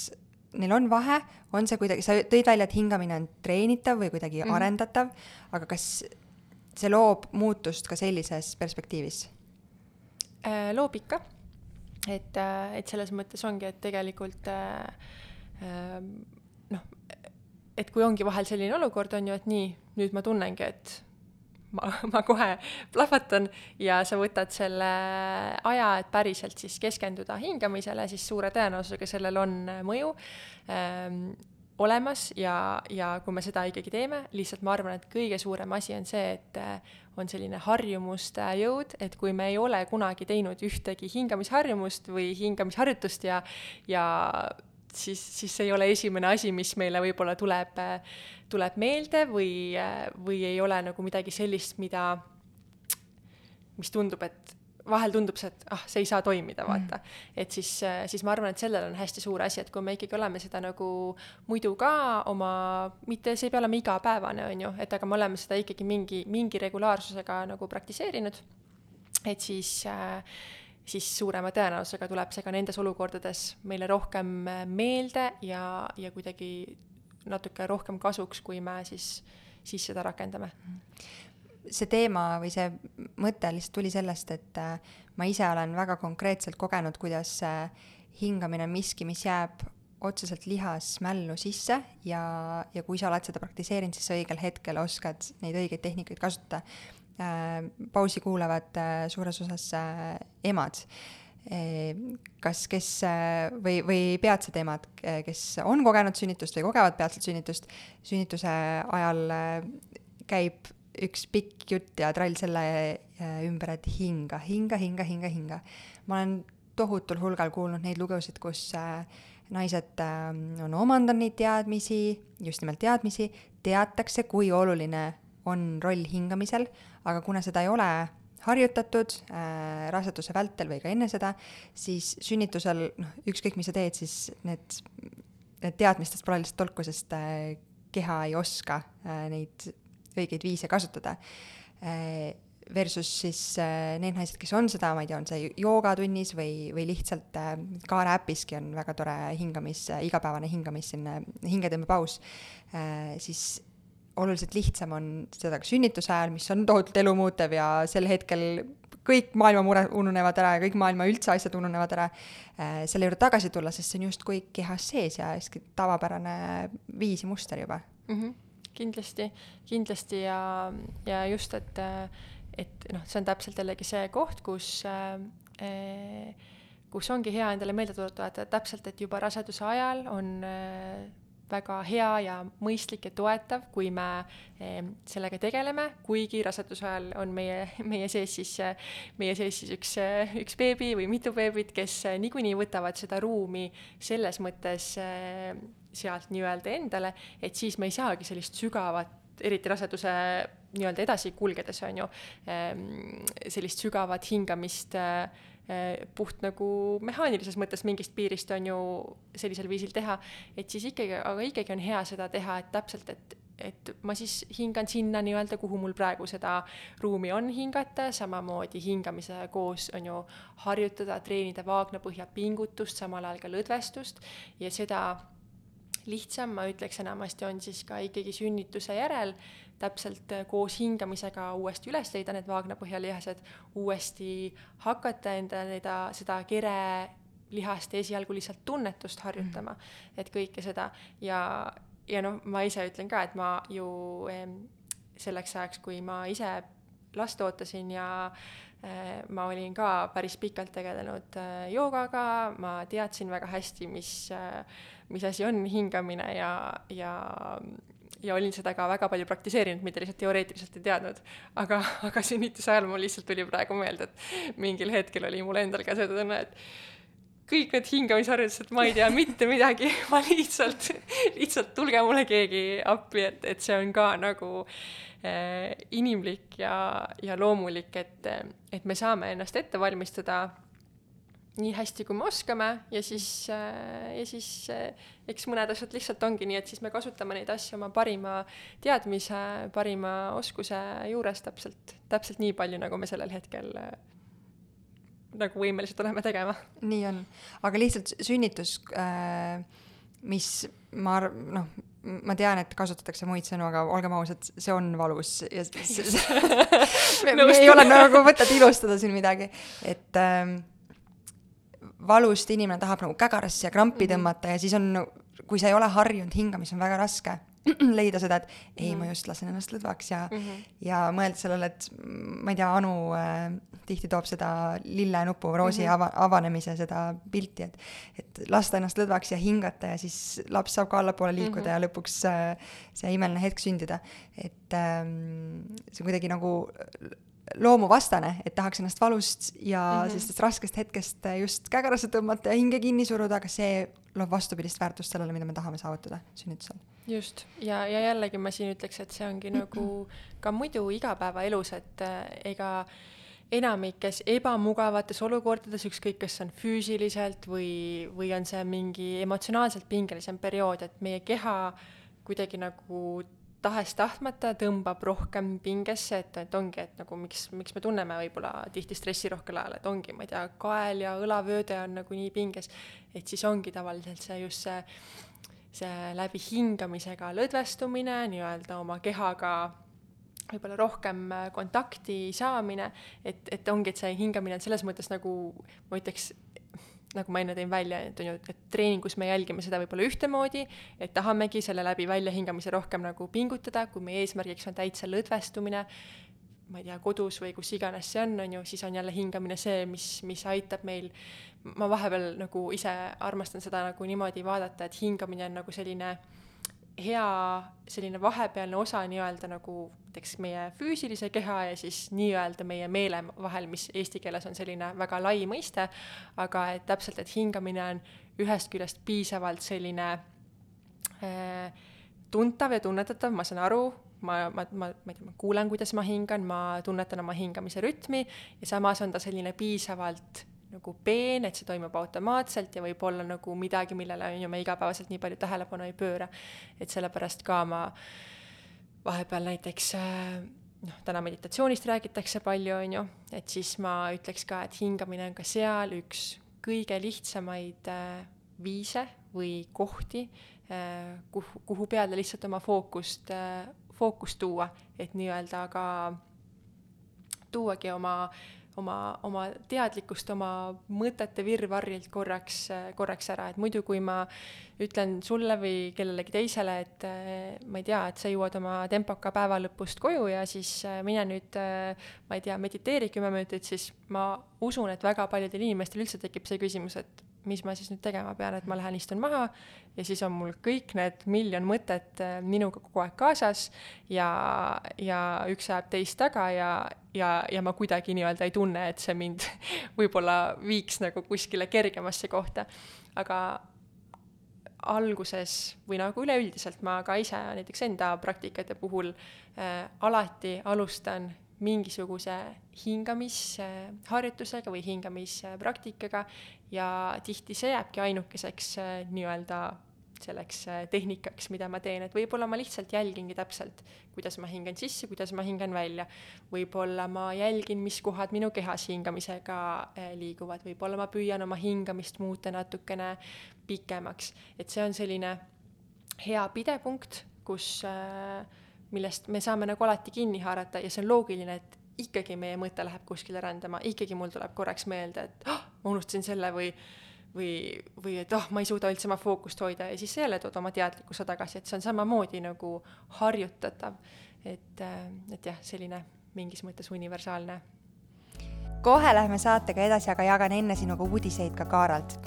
neil on vahe, on see kuidagi, sa tõid välja, et hingamine on treenitav või kuidagi mm -hmm. arendatav, aga kas see loob muutust ka sellises perspektiivis äh,? loob ikka, et, äh, et selles mõttes ongi, et tegelikult äh, äh, noh, et kui ongi vahel selline olukord, on ju, et nii, nüüd ma tunnengi, et ma, ma kohe plahvatan ja sa võtad selle aja, et päriselt siis keskenduda hingamisele, siis suure tõenäosusega sellel on mõju ähm, olemas ja, ja kui me seda ikkagi teeme, lihtsalt ma arvan, et kõige suurem asi on see, et äh, on selline harjumuste jõud, et kui me ei ole kunagi teinud ühtegi hingamisharjumust või hingamisharjutust ja, ja siis, siis see ei ole esimene asi, mis meile võib-olla tuleb, tuleb meelde või, või ei ole nagu midagi sellist, mida, mis tundub, et vahel tundub see, et ah, see ei saa toimida, vaata. Mm.. et siis, siis ma arvan, et sellel on hästi suur asi, et kui me ikkagi oleme seda nagu muidu ka oma, mitte, see ei pea olema igapäevane, on ju, et aga me oleme seda ikkagi mingi, mingi regulaarsusega nagu praktiseerinud, et siis äh, siis suurema tõenäosusega tuleb see ka nendes olukordades meile rohkem äh, meelde ja, ja kuidagi natuke rohkem kasuks, kui me siis, siis seda rakendame. see teema või see mõte lihtsalt tuli sellest, et äh, ma ise olen väga konkreetselt kogenud, kuidas äh, hingamine on miski, mis jääb otseselt lihasmällu sisse ja, ja kui sa oled seda praktiseerinud, siis sa õigel hetkel oskad neid õigeid tehnikaid kasutada pausi kuulavad suures osas emad. kas, kes või, või peatsed emad, kes on kogenud sünnitust või kogevad peatselt sünnitust, sünnituse ajal käib üks pikk jutt ja trall selle ümber, et hinga, hinga, hinga, hinga, hinga. ma olen tohutul hulgal kuulnud neid lugusid, kus naised on omandanud neid teadmisi, just nimelt teadmisi, teatakse, kui oluline on roll hingamisel, aga kuna seda ei ole harjutatud äh, raseduse vältel või ka enne seda, siis sünnitusel noh, ükskõik mis sa teed, siis need, need teadmistest pole lihtsalt tolku, sest äh, keha ei oska äh, neid õigeid viise kasutada. Äh, versus siis äh, need naised, kes on seda, ma ei tea, on see joogatunnis või, või lihtsalt äh, Kaare äpiski on väga tore hingamis äh,, igapäevane hingamis, selline hingetõmbepaus. Äh,, siis oluliselt lihtsam on seda ka sünnituse ajal, mis on tohutult elumuutev ja sel hetkel kõik maailma mured ununevad ära ja kõik maailma üldse asjad ununevad ära äh,, selle juurde tagasi tulla, sest see on justkui kehas sees ja hästi tavapärane viis ja muster juba mm. -hmm. kindlasti, kindlasti ja, ja just, et et noh, see on täpselt jällegi see koht, kus äh, kus ongi hea endale meelde tuletada täpselt, et juba raseduse ajal on äh, väga hea ja mõistlik ja toetav, kui me eh, sellega tegeleme, kuigi raseduse ajal on meie, meie sees siis, meie sees siis üks, üks beebi või mitu beebit, kes niikuinii võtavad seda ruumi selles mõttes eh, sealt nii-öelda endale, et siis me ei saagi sellist sügavat eriti raseduse nii-öelda edasi kulgedes, on ju, eh, sellist sügavat hingamist äh, puht nagu mehaanilises mõttes mingist piirist on ju sellisel viisil teha, et siis ikkagi, aga ikkagi on hea seda teha, et täpselt, et, et ma siis hingan sinna nii-öelda, kuhu mul praegu seda ruumi on hingata, samamoodi hingamise koos on ju harjutada, treenida vaagnapõhja pingutust, samal ajal ka lõdvestust ja seda lihtsam, ma ütleks enamasti, on siis ka ikkagi sünnituse järel täpselt äh, koos hingamisega uuesti üles leida need vaagnapõhjalihased, uuesti hakata enda seda, seda kere lihast esialgu lihtsalt tunnetust harjutama mm, -hmm. et kõike seda ja, ja noh, ma ise ütlen ka, et ma ju selleks ajaks, kui ma ise last ootasin ja äh, ma olin ka päris pikalt tegelenud äh, joogaga, ma teadsin väga hästi, mis, mis asi on hingamine ja, ja ja olin seda ka väga palju praktiseerinud, mitte lihtsalt teoreetiliselt ei teadnud. aga, aga sünnituse ajal mul lihtsalt tuli praegu meelde, et mingil hetkel oli mul endal ka see tunne, et kõik need hingamisharjutused, ma ei tea mitte midagi, ma lihtsalt, lihtsalt tulge mulle keegi appi, et, et see on ka nagu äh, inimlik ja, ja loomulik, et, et me saame ennast ette valmistada nii hästi, kui me oskame ja siis, äh, ja siis äh, eks mõned asjad lihtsalt ongi nii, et siis me kasutame neid asju oma parima teadmise, parima oskuse juures täpselt, täpselt nii palju, nagu me sellel hetkel äh, nagu võimelised oleme tegema. nii on, aga lihtsalt sünnitus mis ma arv-, noh, ma tean, et kasutatakse muid sõnu, aga olgem ausad, see on valus ja me, me ei ole nagu mõtet ilustada siin midagi, et ähm, valust inimene tahab nagu kägarasse ja krampi mhm. tõmmata ja siis on, kui sa ei ole harjunud hingama, siis on väga raske leida seda, et ei mm, -hmm. ma just lasen ennast lõdvaks ja mm, -hmm. ja mõelda sellele, et ma ei tea, Anu äh, tihti toob seda lillenupu roosi mm -hmm. ava, avanemise seda pilti, et, et lasta ennast lõdvaks ja hingata ja siis laps saab ka allapoole liikuda mm -hmm. ja lõpuks äh, see imeline hetk sündida. et ähm, see kuidagi nagu loomuvastane, et tahaks ennast valust ja mm -hmm. sellisest raskest hetkest just kägarasse tõmmata ja hinge kinni suruda, aga see loob vastupidist väärtust sellele, mida me tahame saavutada sünnitusel. just, ja, ja jällegi ma siin ütleks, et see ongi nagu ka muidu igapäevaelus, et äh, ega enamikes ebamugavates olukordades, ükskõik, kas on füüsiliselt või, või on see mingi emotsionaalselt pingelisem periood, et meie keha kuidagi nagu tahes-tahtmata tõmbab rohkem pingesse, et, et ongi, et nagu miks, miks me tunneme võib-olla tihti stressirohkel ajal, et ongi, ma ei tea, kael ja õlavööde on nagu nii pinges, et siis ongi tavaliselt see just see, see läbi hingamisega lõdvestumine, nii-öelda oma kehaga võib-olla rohkem kontakti saamine, et, et ongi, et see hingamine on selles mõttes nagu ma ütleks, nagu ma enne tõin välja, et on ju, et treeningus me jälgime seda võib-olla ühtemoodi, et tahamegi selle läbi väljahingamise rohkem nagu pingutada, kui meie eesmärgiks on täitsa lõdvestumine, ma ei tea, kodus või kus iganes see on, on ju, siis on jälle hingamine see, mis, mis aitab meil, ma vahepeal nagu ise armastan seda nagu niimoodi vaadata, et hingamine on nagu selline äh, hea selline vahepealne osa nii-öelda nagu näiteks meie füüsilise keha ja siis nii-öelda meie meele vahel, mis eesti keeles on selline väga lai mõiste, aga et täpselt, et hingamine on ühest küljest piisavalt selline äh, tuntav ja tunnetatav, ma saan aru, ma, ma, ma, ma ei tea, ma kuulen, kuidas ma hingan, ma tunnetan oma hingamise rütmi ja samas on ta selline piisavalt nagu peen, et see toimub automaatselt ja võib-olla nagu midagi, millele on ju me igapäevaselt nii palju tähelepanu ei pööra. et sellepärast ka ma vahepeal näiteks äh, noh, täna meditatsioonist räägitakse palju, on ju, et siis ma ütleks ka, et hingamine on ka seal üks kõige lihtsamaid äh, viise või kohti äh,, kuhu, kuhu peale lihtsalt oma fookust fookust tuua, et nii-öelda ka tuuagi oma äh, oma, oma teadlikkust oma mõtete virvarrilt korraks, korraks ära, et muidu kui ma ütlen sulle või kellelegi teisele, et ma ei tea, et sa jõuad oma tempoka päeva lõpust koju ja siis mine nüüd, ma ei tea, mediteeri kümme minutit, siis ma usun, et väga paljudel inimestel üldse tekib see küsimus, et mis ma siis nüüd tegema pean, et ma lähen istun maha ja siis on mul kõik need miljon mõtet äh, minuga kogu aeg kaasas ja, ja üks ajab teist taga ja, ja, ja ma kuidagi nii-öelda ei tunne, et see mind võib-olla viiks nagu kuskile kergemasse kohta. aga alguses või nagu üleüldiselt ma ka ise näiteks enda praktikate puhul äh, alati alustan mingisuguse hingamisharjutusega või hingamispraktikaga ja tihti see jääbki ainukeseks äh, nii-öelda selleks äh, tehnikaks, mida ma teen, et võib-olla ma lihtsalt jälgingi täpselt, kuidas ma hingan sisse, kuidas ma hingan välja. võib-olla ma jälgin, mis kohad minu kehas hingamisega äh, liiguvad, võib-olla ma püüan oma hingamist muuta natukene pikemaks, et see on selline hea pidepunkt, kus äh, millest me saame nagu alati kinni haarata ja see on loogiline, et ikkagi meie mõte läheb kuskile rändama, ikkagi mul tuleb korraks meelde, et oh, ma unustasin selle või või, või et oh, ma ei suuda üldse oma fookust hoida ja siis jälle tood oma teadlikkuse tagasi, et see on samamoodi nagu harjutatav. et, et jah, selline mingis mõttes universaalne kohe lähme saatega edasi, aga jagan enne sinuga uudiseid ka Kaaralt.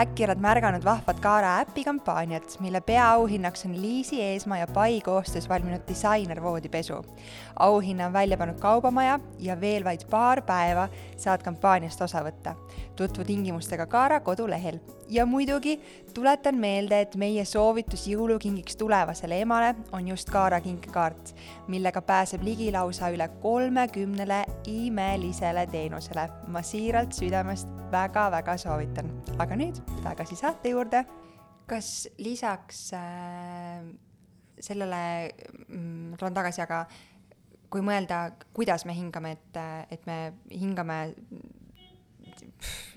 äkki oled märganud vahvat Kaara äpi kampaaniat, mille peaauhinnaks on Liisi Eesmaa ja Pai koostöös valminud disainervoodipesu. auhinna on välja pannud Kaubamaja ja veel vaid paar päeva saad kampaaniast osa võtta tutvu tingimustega Kaara kodulehel. Ja muidugi tuletan meelde, et meie soovitus jõulukingiks tulevasele emale on just Kaara kinkekaart, millega pääseb ligi lausa üle kolmekümnele imelisele teenusele. ma siiralt südamest väga-väga soovitan. aga nüüd tagasi saate juurde. kas lisaks äh, sellele mm,, tulen tagasi, aga kui mõelda, kuidas me hingame, et, et me hingame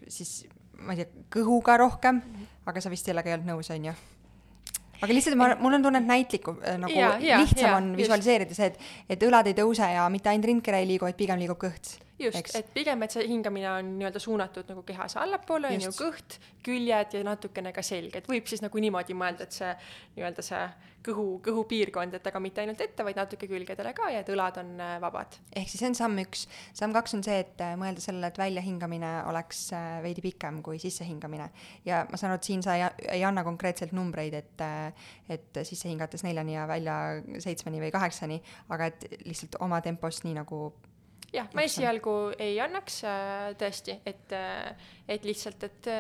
siis ma ei tea, kõhuga rohkem, aga sa vist sellega ei olnud nõus, on ju? aga lihtsalt ma, mul on tunne, et näitlikum äh, nagu ja, ja, lihtsam ja, on visualiseerida just. see, et, et õlad ei tõuse ja mitte ainult rindkere ei liigu, vaid pigem liigub kõht. Just, et pigem, et see hingamine on nii-öelda suunatud nagu kehas allapoole, on ju, kõht, küljed ja natukene ka selg, et võib siis nagu niimoodi mõelda, et see nii-öelda see kõhu, kõhupiirkond, et aga mitte ainult ette, vaid natuke külgedele ka ja et õlad on äh, vabad. ehk siis see on samm üks. samm kaks on see, et äh, mõelda sellele, et väljahingamine oleks äh, veidi pikem kui sissehingamine. ja ma saan aru, et siin sa ei, ei anna konkreetselt numbreid, et, et sisse hingates neljani ja välja seitsmeni või kaheksani, aga et lihtsalt oma tempos, nii nagu jah, ma esialgu ei annaks tõesti, et, et lihtsalt, et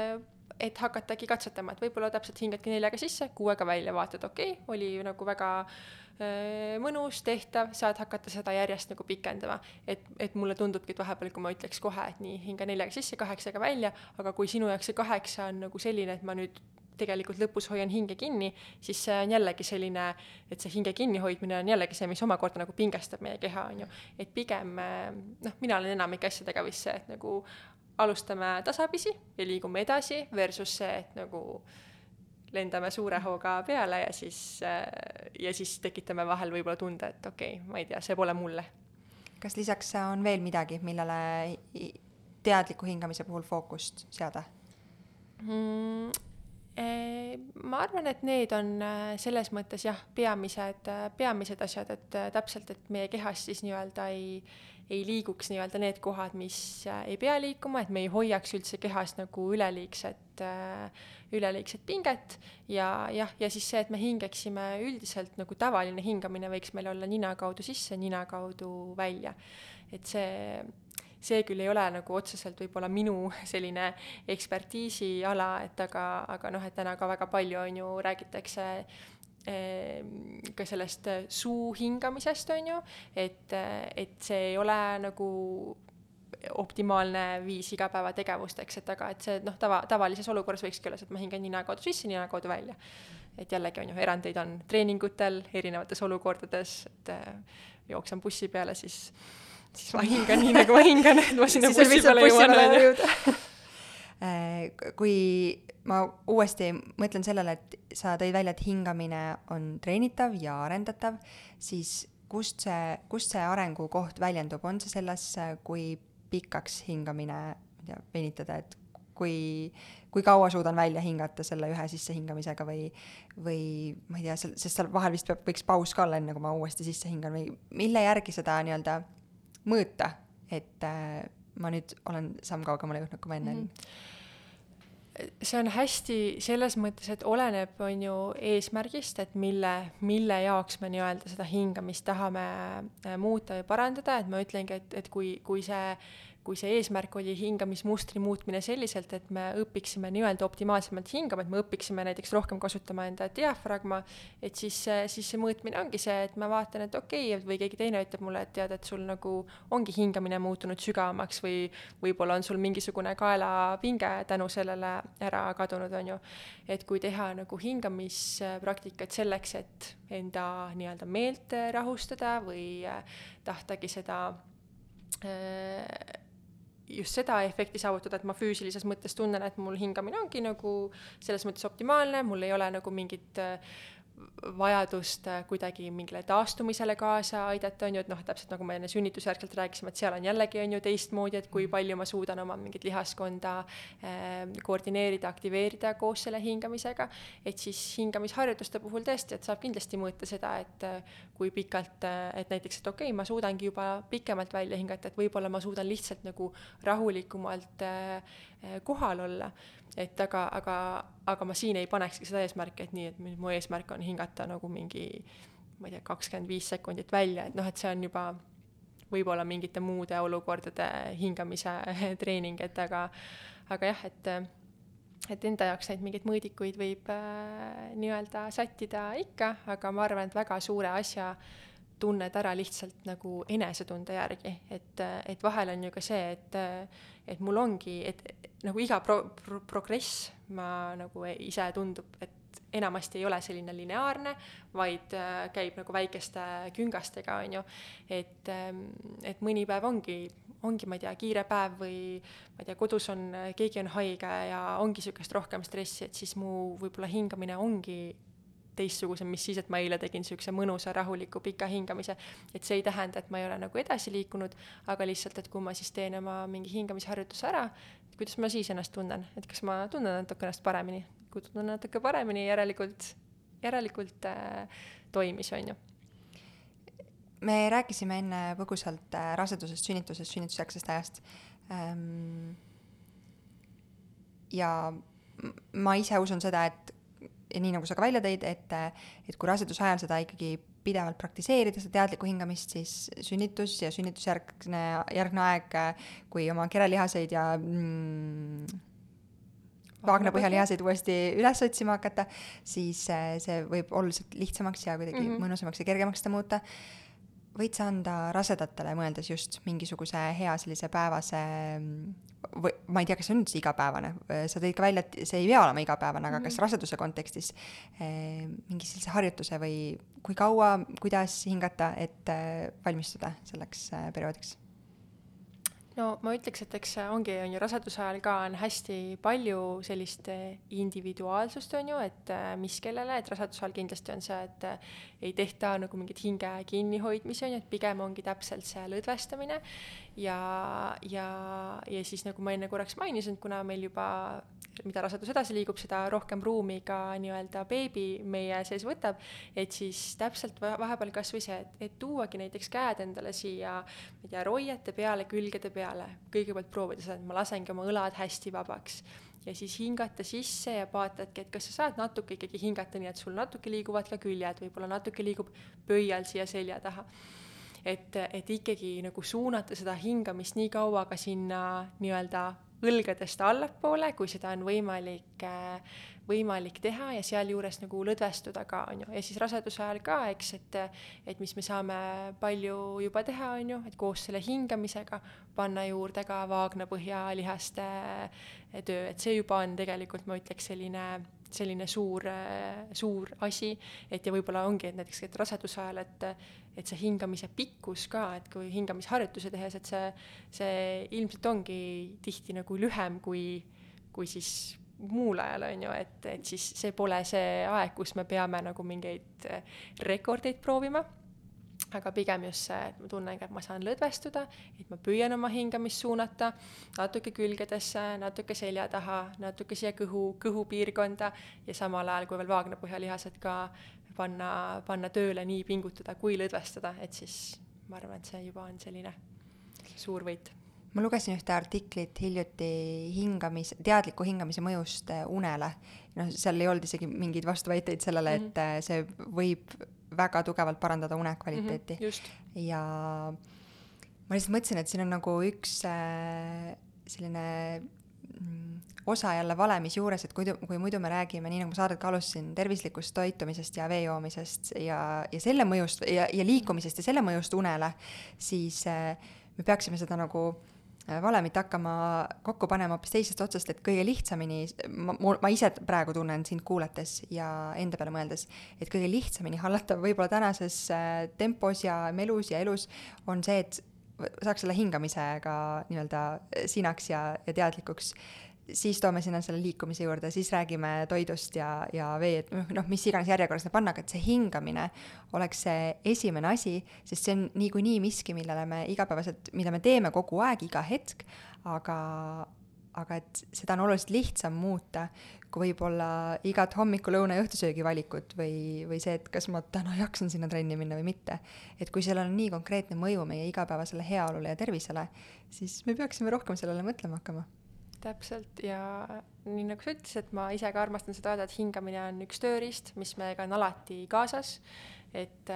et hakatagi katsetama, et võib-olla täpselt hingadki neljaga sisse, kuuega välja, vaatad, okei okay,, oli nagu väga äh, mõnus, tehtav, saad hakata seda järjest nagu pikendama. et, et mulle tundubki, et vahepeal, kui ma ütleks kohe, et nii, hinga neljaga sisse, kaheksaga välja, aga kui sinu jaoks see kaheksa on nagu selline, et ma nüüd tegelikult lõpus hoian hinge kinni, siis see on jällegi selline, et see hinge kinnihoidmine on jällegi see, mis omakorda nagu pingestab meie keha, on ju. et pigem noh, mina olen enamike asjadega vist see, et nagu alustame tasapisi ja liigume edasi, versus see, et nagu lendame suure hooga peale ja siis, äh, ja siis tekitame vahel võib-olla tunde, et okei okay,, ma ei tea, see pole mulle. kas lisaks on veel midagi, millele teadliku hingamise puhul fookust seada mm,? Ma arvan, et need on äh, selles mõttes jah, peamised, äh, peamised asjad, et täpselt, et meie kehas siis nii-öelda ei ei liiguks nii-öelda need kohad, mis äh, ei pea liikuma, et me ei hoiaks üldse kehas nagu üleliigset, äh, üleliigset pinget ja jah, ja siis see, et me hingeksime üldiselt nagu tavaline hingamine võiks meil olla nina kaudu sisse, nina kaudu välja. et see, see küll ei ole nagu otseselt võib-olla minu selline ekspertiisiala, et aga, aga noh, et täna ka väga palju on ju, räägitakse Ehm, ka sellest äh, suu hingamisest, on ju, et, äh, et see ei ole nagu optimaalne viis igapäevategevusteks, et aga et see noh, tava, tavalises olukorras võikski olla see, et ma hingan nina kaudu sisse, nina kaudu välja. et jällegi on ju, erandeid on treeningutel, erinevates olukordades, et äh, jooksen bussi peale, siis, siis ma hingan nii, nagu ma hingan, et ma sinna bussi peale jõuan, on ju. Äh, kui ma uuesti mõtlen sellele, et sa tõid välja, et hingamine on treenitav ja arendatav, siis kust see, kust see arengukoht väljendub, on see selles, kui pikaks hingamine, ma ei tea, venitada, et kui, kui kaua suudan välja hingata selle ühe sissehingamisega või, või ma ei tea, sest seal vahel vist peab, võiks paus ka olla, enne kui ma uuesti sisse hingan või mille järgi seda nii-öelda mõõta, et äh, ma nüüd olen samm kaugemale jõudnud, kui ma enne olin. Mm -hmm see on hästi selles mõttes, et oleneb, on ju, eesmärgist, et mille, mille jaoks me nii-öelda seda hingamist tahame äh, muuta või parandada, et ma ütlengi, et, et kui, kui see kui see eesmärk oli hingamismustri muutmine selliselt, et me õpiksime nii-öelda optimaalsemalt hingama, et me õpiksime näiteks rohkem kasutama enda diafragma, et siis, siis see mõõtmine ongi see, et ma vaatan, et okei okay,, või keegi teine ütleb mulle, et tead, et sul nagu ongi hingamine muutunud sügavamaks või võib-olla on sul mingisugune kaelapinge tänu sellele ära kadunud, on ju. et kui teha nagu hingamispraktikat selleks, et enda nii-öelda meelt rahustada või tahtagi seda äh, just seda efekti saavutada, et ma füüsilises mõttes tunnen, et mul hingamine ongi nagu selles mõttes optimaalne, mul ei ole nagu mingit äh, vajadust äh, kuidagi mingile taastumisele kaasa aidata, on ju, et noh, täpselt nagu me enne sünnitusjärgselt rääkisime, et seal on jällegi, on ju, teistmoodi, et kui mm. palju ma suudan oma mingit lihaskonda eh, koordineerida, aktiveerida koos selle hingamisega, et siis hingamisharjutuste puhul tõesti, et saab kindlasti mõõta seda, et kui pikalt, et näiteks, et okei okay,, ma suudangi juba pikemalt välja hingata, et võib-olla ma suudan lihtsalt nagu rahulikumalt eh, kohal olla et aga, aga, aga ma siin ei panekski seda eesmärki, et nii, et mu eesmärk on hingata nagu mingi ma ei tea, kakskümmend viis sekundit välja, et noh, et see on juba võib-olla mingite muude olukordade hingamise treening, et aga, aga jah, et et enda jaoks neid mingeid mõõdikuid võib äh, nii-öelda sättida ikka, aga ma arvan, et väga suure asja tunned ära lihtsalt nagu enesetunde järgi, et, et vahel on ju ka see, et, et mul ongi, et nagu iga pro-, pro-, progress ma nagu ise tundub, et enamasti ei ole selline lineaarne, vaid käib nagu väikeste küngastega, on ju. et, et mõni päev ongi, ongi, ma ei tea, kiire päev või ma ei tea, kodus on, keegi on haige ja ongi niisugust rohkem stressi, et siis mu võib-olla hingamine ongi teistsugusem, mis siis, et ma eile tegin niisuguse mõnusa rahuliku pika hingamise. et see ei tähenda, et ma ei ole nagu edasi liikunud, aga lihtsalt, et kui ma siis teen oma mingi hingamisharjutuse ära, kuidas ma siis ennast tunnen, et kas ma tunnen natuke ennast paremini, kui tunnen natuke paremini, järelikult, järelikult äh, toimis, on ju me rääkisime enne põgusalt äh, rasedusest, sünnitusest, sünnitusjärgsest ajast ähm,. ja ma ise usun seda, et ja nii nagu sa ka välja tõid, et, et kui raseduse ajal seda ikkagi pidevalt praktiseerida, seda teadlikku hingamist, siis sünnitus ja sünnitusjärgne, järgne aeg, kui oma kerelihaseid ja mm, vaagnapõhjalihaseid uuesti üles otsima hakata, siis see võib oluliselt lihtsamaks ja kuidagi mm -hmm. mõnusamaks ja kergemaks seda muuta võid sa anda rasedatele, mõeldes just mingisuguse hea sellise päevase või ma ei tea, kas see on üldse igapäevane, sa tõid ka välja, et see ei pea olema igapäevane, aga mm -hmm. kas mhm. raseduse kontekstis eh, mingi sellise harjutuse või kui kaua, kuidas hingata, et eh, valmistuda selleks eh, perioodiks? No ma ütleks, et eks ongi, on ju, raseduse ajal ka on hästi palju sellist individuaalsust, on ju, et äh, mis kellele, et raseduse ajal kindlasti on see, et äh, ei tehta nagu mingit hinge kinnihoidmisi, on ju, et pigem ongi täpselt see lõdvestamine. Ja, ja, ja siis nagu ma enne korraks mainisin, kuna meil juba mida rasedus edasi liigub, seda rohkem ruumi ka nii-öelda beebi meie sees võtab, et siis täpselt vahepeal kas või see, et, et tuuagi näiteks käed endale siia, ma ei tea, roiete peale, külgede peale, kõigepealt proovida seda, et ma lasengi oma õlad hästi vabaks. Ja siis hingata sisse ja vaatadki, et kas sa saad natuke ikkagi hingata, nii et sul natuke liiguvad ka küljed, võib-olla natuke liigub pöial siia selja taha. et, et ikkagi nagu suunata seda hingamist nii kaua ka sinna nii-öelda õlgadest allapoole, kui seda on võimalik äh, võimalik teha ja sealjuures nagu lõdvestuda ka, on ju, ja siis raseduse ajal ka, eks, et et mis me saame palju juba teha, on ju, et koos selle hingamisega panna juurde ka vaagnapõhjalihaste töö, et see juba on tegelikult, ma ütleks, selline selline suur, suur asi, et ja võib-olla ongi, et näiteks, et raseduse ajal, et et see hingamise pikkus ka, et kui hingamisharjutusi tehes, et see, see ilmselt ongi tihti nagu lühem kui, kui siis muul ajal, on ju, et, et siis see pole see aeg, kus me peame nagu mingeid rekordeid proovima, aga pigem just see, et ma tunnengi, et ma saan lõdvestuda, et ma püüan oma hingamist suunata natuke külgedesse, natuke selja taha, natuke siia kõhu, kõhupiirkonda ja samal ajal, kui veel vaagnapõhjalihased ka panna, panna tööle, nii pingutada kui lõdvestada, et siis ma arvan, et see juba on selline suur võit ma lugesin ühte artiklit hiljuti hingamis, teadliku hingamise mõjust äh, unele. noh, seal ei olnud isegi mingeid vastuväiteid sellele mm, -hmm. et äh, see võib väga tugevalt parandada unekvaliteeti mm. -hmm, ja ma lihtsalt mõtlesin, et siin on nagu üks äh, selline mm, osa jälle valemis juures, et kui, kui muidu me räägime, nii nagu ma saadet ka alustasin, tervislikust toitumisest ja vee joomisest ja, ja selle mõjust ja, ja liikumisest ja selle mõjust unele, siis äh, me peaksime seda nagu valemit hakkama kokku panema hoopis teisest otsast, et kõige lihtsamini, ma, ma ise praegu tunnen sind kuulates ja enda peale mõeldes, et kõige lihtsamini hallatav võib-olla tänases äh, tempos ja melus ja elus on see, et saaks selle hingamisega nii-öelda sinaks ja, ja teadlikuks siis toome sinna selle liikumise juurde, siis räägime toidust ja, ja vee, noh, mis iganes järjekorras need panna, aga et see hingamine oleks see esimene asi, sest see on niikuinii miski, millele me igapäevaselt, mida me teeme kogu aeg, iga hetk, aga, aga et seda on oluliselt lihtsam muuta, kui võib-olla igat hommiku, lõuna ja õhtusöögi valikut või, või see, et kas ma täna jaksan sinna trenni minna või mitte. et kui sellel on nii konkreetne mõju meie igapäevasele heaolule ja tervisele, siis me peaksime rohkem sellele mõtlema hakkama täpselt ja nii nagu sa ütlesid, ma ise ka armastan seda öelda, et hingamine on üks tööriist, mis meiega on alati kaasas. et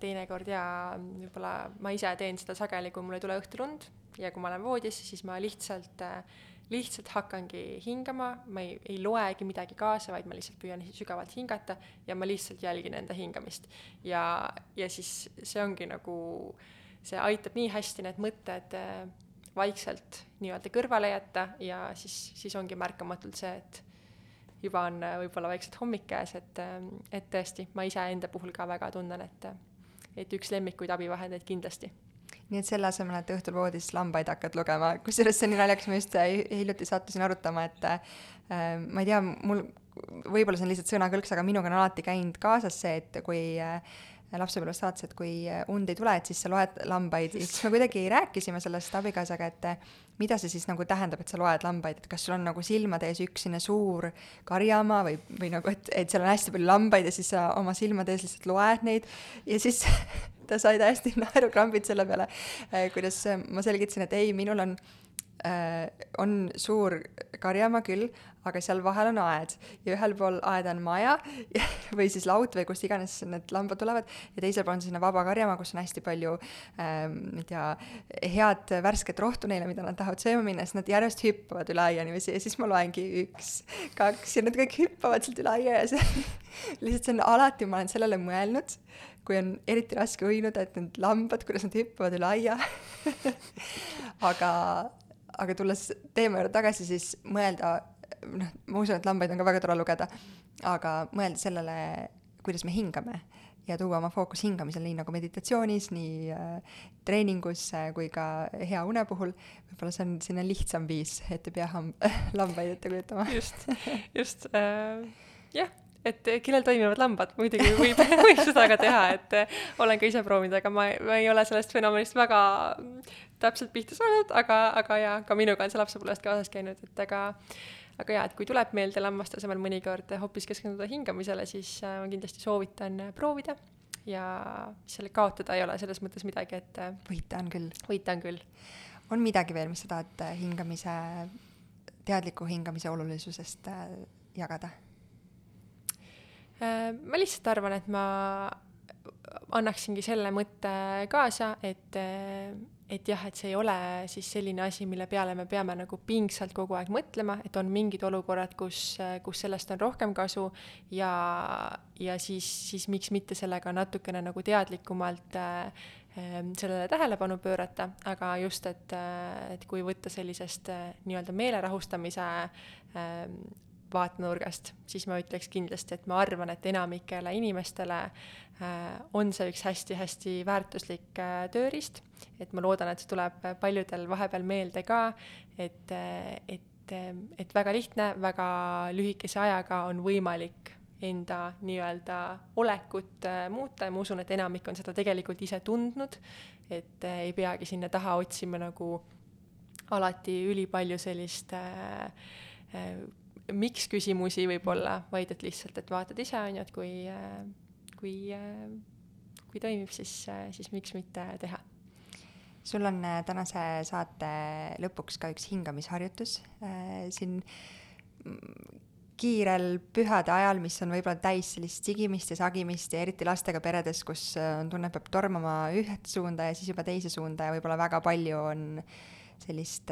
teinekord jaa, võib-olla ma ise teen seda sageli, kui mul ei tule õhtul und ja kui ma olen voodis, siis ma lihtsalt, lihtsalt hakkangi hingama, ma ei, ei loegi midagi kaasa, vaid ma lihtsalt püüan sügavalt hingata ja ma lihtsalt jälgin enda hingamist. ja, ja siis see ongi nagu, see aitab nii hästi need mõtted vaikselt nii-öelda kõrvale jätta ja siis, siis ongi märkamatult see, et juba on äh, võib-olla vaikselt hommik käes, et, äh, et tõesti, ma iseenda puhul ka väga tunnen, et, et üks lemmikuid abivahendeid kindlasti. Nii et selle asemel, et õhtul voodis lambaid hakkad lugema, kusjuures see on nii naljakas, ma just äh, hiljuti sattusin arutama, et äh, ma ei tea, mul võib-olla see on lihtsalt sõnakõlks, aga minuga on alati käinud kaasas see, et kui äh, lapsepõlves saates, et kui und ei tule, et siis sa loed lambaid. Siis me kuidagi rääkisime sellest abikaasaga, et mida see siis nagu tähendab, et sa loed lambaid, et kas sul on nagu silmade ees üks selline suur karjamaa või, või nagu, et, et seal on hästi palju lambaid ja siis sa oma silmade ees lihtsalt loed neid. Ja siis ta sai täiesti naerukrambid selle peale, äh, kuidas ma selgitasin, et ei, minul on äh, on suur karjamaa küll, aga seal vahel on aed. Ja ühel pool aeda on maja või siis laut või kust iganes need lambad tulevad ja teisel pool on selline vaba karjamaa, kus on hästi palju ähm, ma ei tea, head värsket rohtu neile, mida nad tahavad sööma minna, siis nad järjest hüppavad üle aia niiviisi ja siis ma loengi üks, kaks ja nad kõik hüppavad sealt üle aia ja see lihtsalt see on alati, ma olen sellele mõelnud, kui on eriti raske uinuda, et need lambad, kuidas nad hüppavad üle aia aga aga tulles teema juurde tagasi, siis mõelda, noh, ma usun, et lambaid on ka väga tore lugeda, aga mõelda sellele, kuidas me hingame ja tuua oma fookus hingamisele, nii nagu meditatsioonis, nii äh, treeningus äh, kui ka hea une puhul, võib-olla see on selline lihtsam viis, et ei pea ham-, lambaid ette kujutama. just, just äh,, jah et kellel toimivad lambad, muidugi võib, võib seda ka teha, et äh, olen ka ise proovinud, aga ma, ma ei ole sellest fenomenist väga täpselt pihta saanud, aga, aga jaa, ka minuga on see lapsepõlvest kaasas käinud, et aga aga jaa, et kui tuleb meelde lammaste asemel mõnikord hoopis keskenduda hingamisele, siis äh, ma kindlasti soovitan proovida ja selle kaotada ei ole selles mõttes midagi, et võita on küll. võita on küll. on midagi veel, mis sa tahad hingamise, teadliku hingamise olulisusest jagada? Äh, ma lihtsalt arvan, et ma annaksingi selle mõtte kaasa, et, et jah, et see ei ole siis selline asi, mille peale me peame nagu pingsalt kogu aeg mõtlema, et on mingid olukorrad, kus, kus sellest on rohkem kasu ja, ja siis, siis miks mitte sellega natukene nagu teadlikumalt äh, sellele tähelepanu pöörata, aga just, et, et kui võtta sellisest äh, nii-öelda meelerahustamise äh, vaatenurgast, siis ma ütleks kindlasti, et ma arvan, et enamikele inimestele äh, on see üks hästi-hästi väärtuslik äh, tööriist, et ma loodan, et see tuleb paljudel vahepeal meelde ka, et, äh, et, et väga lihtne, väga lühikese ajaga on võimalik enda nii-öelda olekut muuta ja ma usun, et enamik on seda tegelikult ise tundnud, et ei peagi sinna taha otsima nagu alati ülipalju sellist äh, miks küsimusi võib-olla, vaid et lihtsalt, et vaatad ise, on ju, et kui, kui, kui toimib, siis, siis miks mitte teha. Sul on äh, tänase saate lõpuks ka üks hingamisharjutus äh, siin kiirel pühade ajal, mis on võib-olla täis sellist sigimist ja sagimist ja eriti lastega peredes, kus äh, on tunne, et peab tormama ühte suunda ja siis juba teise suunda ja võib-olla väga palju on sellist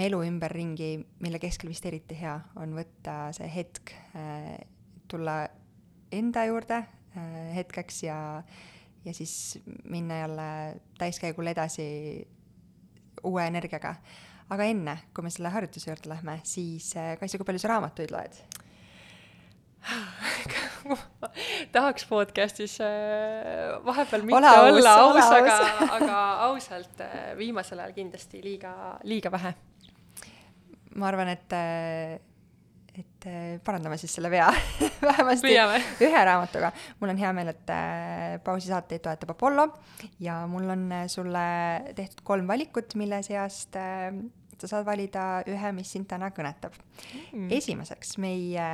melu ümberringi, mille keskel vist eriti hea on võtta see hetk tulla enda juurde hetkeks ja, ja siis minna jälle täiskäigul edasi uue energiaga. aga enne, kui me selle harjutuse juurde lähme, siis äh, Kaisa, kui palju sa raamatuid loed? tahaks podcast'is äh, vahepeal mitte ole aus, olla aus, aga, aga ausalt äh, viimasel ajal kindlasti liiga, liiga vähe. ma arvan, et, et parandame siis selle vea vähemasti Püüame. ühe raamatuga. mul on hea meel, et pausi saateid toetab Apollo ja mul on sulle tehtud kolm valikut, mille seast sa saad valida ühe, mis sind täna kõnetab mm.. esimeseks meie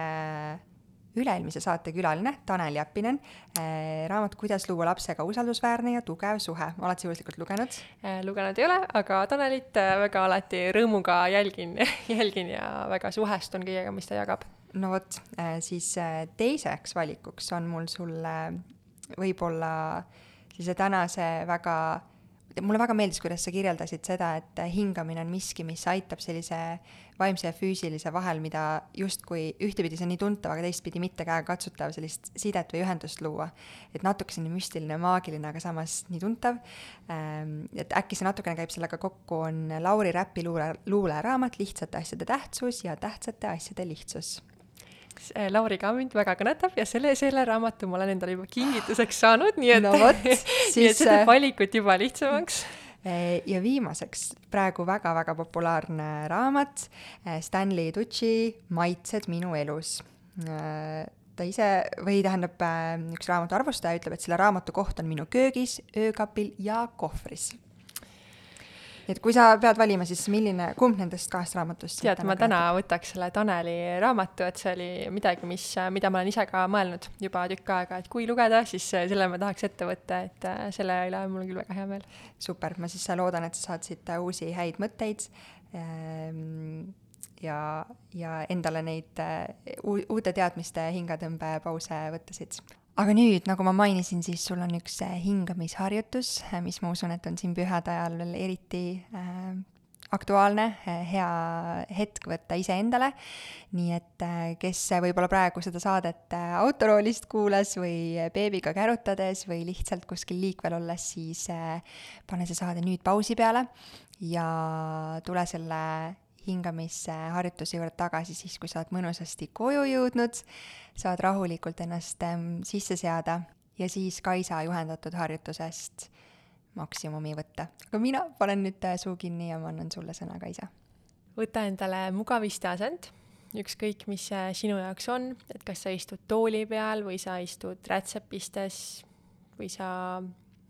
üle-eelmise saate külaline Tanel Jeppinen äh,, raamat Kuidas luua lapsega usaldusväärne ja tugev suhe, oled sa juhuslikult lugenud äh,? lugenud ei ole, aga Tanelit äh, väga alati rõõmuga jälgin jälgin ja väga suhestun kõigega, mis ta jagab. no vot äh,, siis äh, teiseks valikuks on mul sulle võib-olla sellise tänase väga mulle väga meeldis, kuidas sa kirjeldasid seda, et hingamine on miski, mis aitab sellise vaimse ja füüsilise vahel, mida justkui ühtepidi see on nii tuntav, aga teistpidi mitte käegakatsutav, sellist sidet või ühendust luua. et natuke selline müstiline, maagiline, aga samas nii tuntav. Ähm, et äkki see natukene käib sellega kokku, on Lauri Räpi luule, luuleraamat Lihtsate asjade tähtsus ja tähtsate asjade lihtsus Lauri ka mind väga kõnetab ja selle, selle raamatu ma olen endale juba kingituseks saanud, nii et no vot, siis see teeb valikut juba lihtsamaks Eh, ja viimaseks praegu väga-väga populaarne raamat Stanley Tucci Maitsed minu elus. Ta ise, või tähendab, üks raamatu arvustaja ütleb, et selle raamatu koht on minu köögis, öökapil ja kohvris et kui sa pead valima, siis milline, kumb nendest kahest raamatust tead, ma täna kõnetab? võtaks selle Taneli raamatu, et see oli midagi, mis, mida ma olen ise ka mõelnud juba tükk aega, et kui lugeda, siis selle ma tahaks ette võtta, et äh, selle üle on mul küll väga hea meel. super, ma siis loodan, et sa saad siit uusi häid mõtteid ähm, ja, ja endale neid äh, uute teadmiste hingatõmbepause võttasid aga nüüd, nagu ma mainisin, siis sul on üks äh, hingamisharjutus, äh, mis ma usun, et on siin pühade ajal veel eriti äh, aktuaalne, äh, hea hetk võtta iseendale. nii et kes võib-olla praegu seda saadet autoroolist kuulas või beebiga kärutades või lihtsalt kuskil liikvel olles, siis pane see saade nüüd pausi peale ja tule selle hingamisharjutuse juurde tagasi siis, kui sa oled mõnusasti koju jõudnud, saad rahulikult ennast ähm, sisse seada ja siis Kaisa juhendatud harjutusest maksimumi võtta. aga mina panen nüüd äh, suu kinni ja ma annan sulle sõna, Kaisa. võta endale mugav isteasend, ükskõik, mis see sinu jaoks on, et kas sa istud tooli peal või sa istud rätsepistes või sa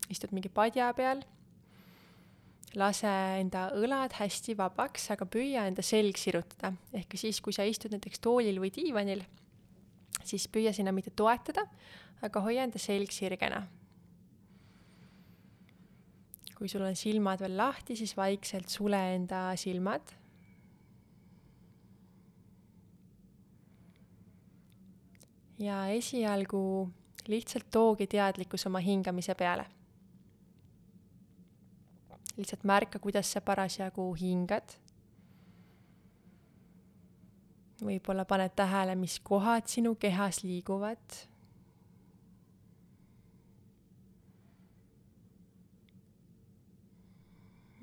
istud mingi padja peal lase enda õlad hästi vabaks, aga püüa enda selg sirutada. ehk siis, kui sa istud näiteks toolil või diivanil, siis püüa sinna mitte toetada, aga hoia enda selg sirgena. kui sul on silmad veel lahti, siis vaikselt sule enda silmad. ja esialgu lihtsalt toogi teadlikkus oma hingamise peale lihtsalt märka, kuidas sa parasjagu hingad. võib-olla paned tähele, mis kohad sinu kehas liiguvad.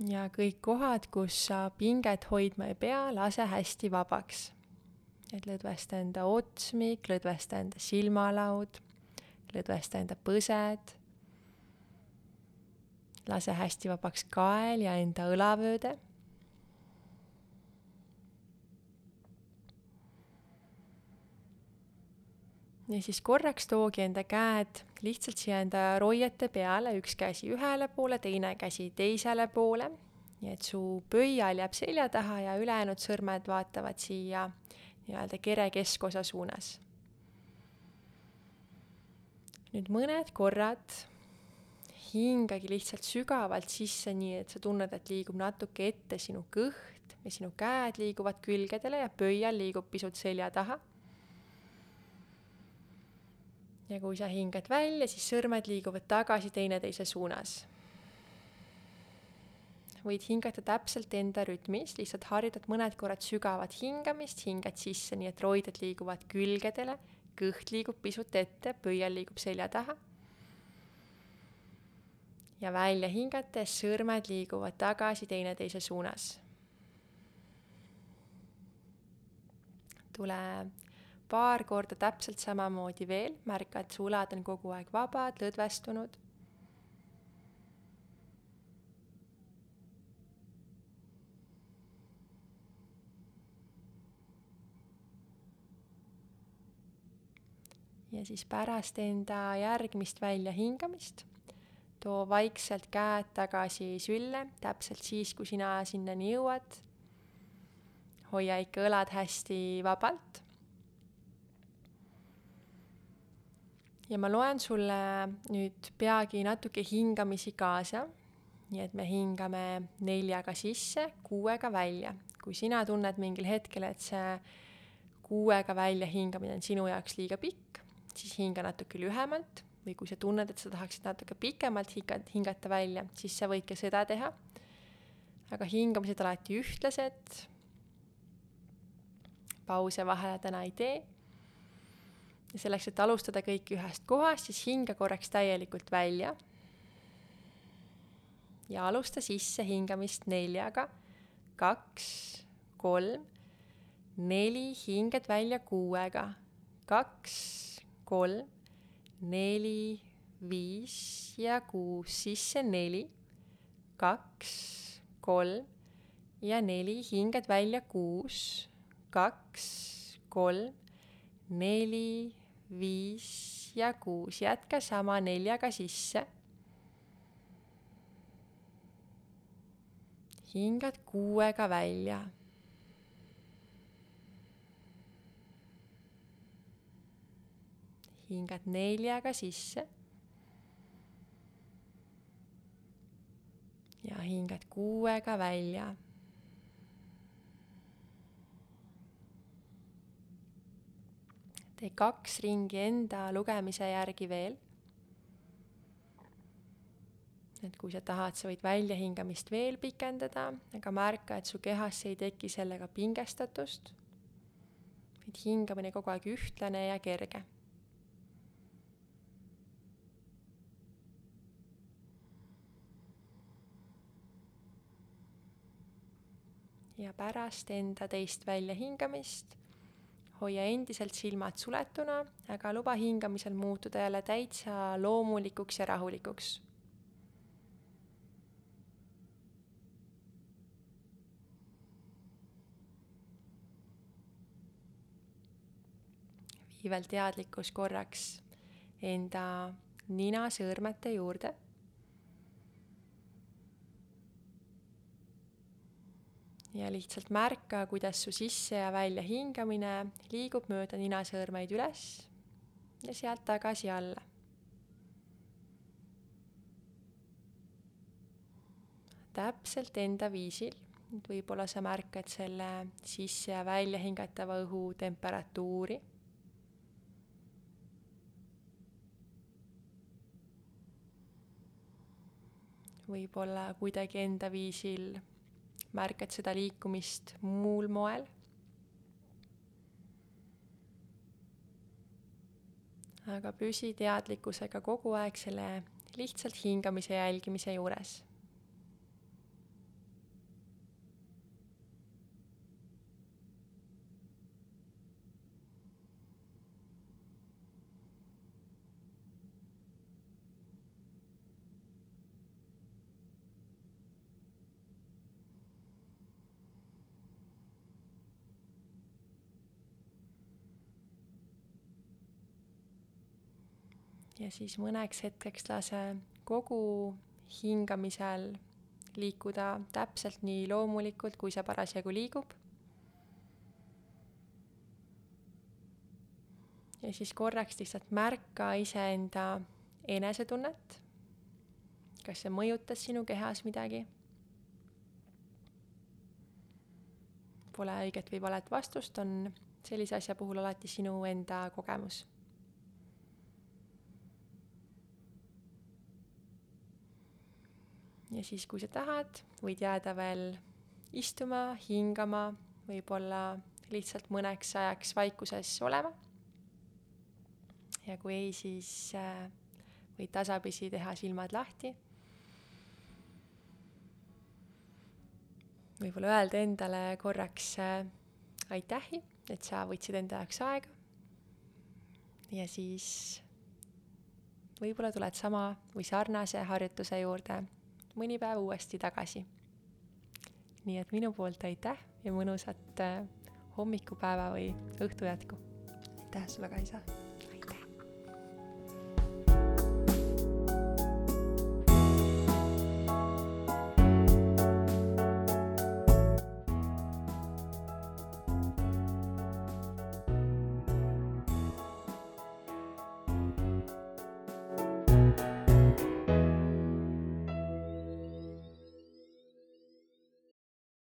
ja kõik kohad, kus sa pinget hoidma ei pea, lase hästi vabaks. et lõdvesta enda otsmik, lõdvesta enda silmalaud, lõdvesta enda põsed lase hästi vabaks kael ja enda õlavööde. ja siis korraks toogi enda käed lihtsalt siia enda roiete peale, üks käsi ühele poole, teine käsi teisele poole. nii et su pöial jääb selja taha ja ülejäänud sõrmed vaatavad siia nii-öelda kere keskosa suunas. nüüd mõned korrad hingagi lihtsalt sügavalt sisse, nii et sa tunned, et liigub natuke ette sinu kõht ja sinu käed liiguvad külgedele ja pöial liigub pisut selja taha. ja kui sa hingad välja, siis sõrmed liiguvad tagasi teineteise suunas. võid hingata täpselt enda rütmis, lihtsalt harjutad mõned korrad sügavat hingamist, hingad sisse, nii et roided liiguvad külgedele, kõht liigub pisut ette, pöial liigub selja taha ja välja hingates sõrmed liiguvad tagasi teineteise suunas. tule paar korda täpselt samamoodi veel, märka, et su õlad on kogu aeg vabad, lõdvestunud. ja siis pärast enda järgmist väljahingamist too vaikselt käed tagasi sülle, täpselt siis, kui sina sinnani jõuad. hoia ikka õlad hästi vabalt. ja ma loen sulle nüüd peagi natuke hingamisi kaasa. nii et me hingame neljaga sisse, kuuega välja. kui sina tunned mingil hetkel, et see kuuega välja hingamine on sinu jaoks liiga pikk, siis hinga natuke lühemalt või kui sa tunned, et sa tahaksid natuke pikemalt hingata, hingata välja, siis sa võid ka seda teha. aga hingamised alati ühtlased. pause vahele täna ei tee. ja selleks, et alustada kõike ühest kohast, siis hinga korraks täielikult välja. ja alusta sisse hingamist neljaga, kaks, kolm, neli, hingad välja kuuega, kaks, kolm neli, viis ja kuus, sisse neli, kaks, kolm ja neli, hingad välja kuus, kaks, kolm, neli, viis ja kuus, jätka sama neljaga sisse. hingad kuuega välja hingad neljaga sisse. ja hingad kuuega välja. tee kaks ringi enda lugemise järgi veel. et kui sa tahad, sa võid väljahingamist veel pikendada, aga märka, et su kehasse ei teki sellega pingestatust, vaid hingamine kogu aeg ühtlane ja kerge ja pärast enda teist väljahingamist hoia endiselt silmad suletuna, aga luba hingamisel muutuda jälle täitsa loomulikuks ja rahulikuks. vii veel teadlikkus korraks enda ninasõõrmete juurde ja lihtsalt märka, kuidas su sisse ja välja hingamine liigub mööda ninasõõrmeid üles ja sealt tagasi alla. täpselt enda viisil, et võib-olla sa märkad selle sisse ja välja hingatava õhu temperatuuri võib-olla kuidagi enda viisil märkad seda liikumist muul moel. aga püsi teadlikkusega kogu aeg selle lihtsalt hingamise jälgimise juures ja siis mõneks hetkeks lase kogu hingamisel liikuda täpselt nii loomulikult, kui see parasjagu liigub. ja siis korraks lihtsalt märka iseenda enesetunnet. kas see mõjutas sinu kehas midagi? Pole õiget või valet vastust, on sellise asja puhul alati sinu enda kogemus ja siis, kui sa tahad, võid jääda veel istuma, hingama, võib-olla lihtsalt mõneks ajaks vaikuses olema. ja kui ei, siis äh, võid tasapisi teha silmad lahti. võib-olla öelda endale korraks äh, aitähi, et sa võtsid enda jaoks aega. ja siis võib-olla tuled sama või sarnase harjutuse juurde mõni päev uuesti tagasi. nii et minu poolt aitäh ja mõnusat äh, hommikupäeva või õhtu jätku. aitäh sulle, Kaisa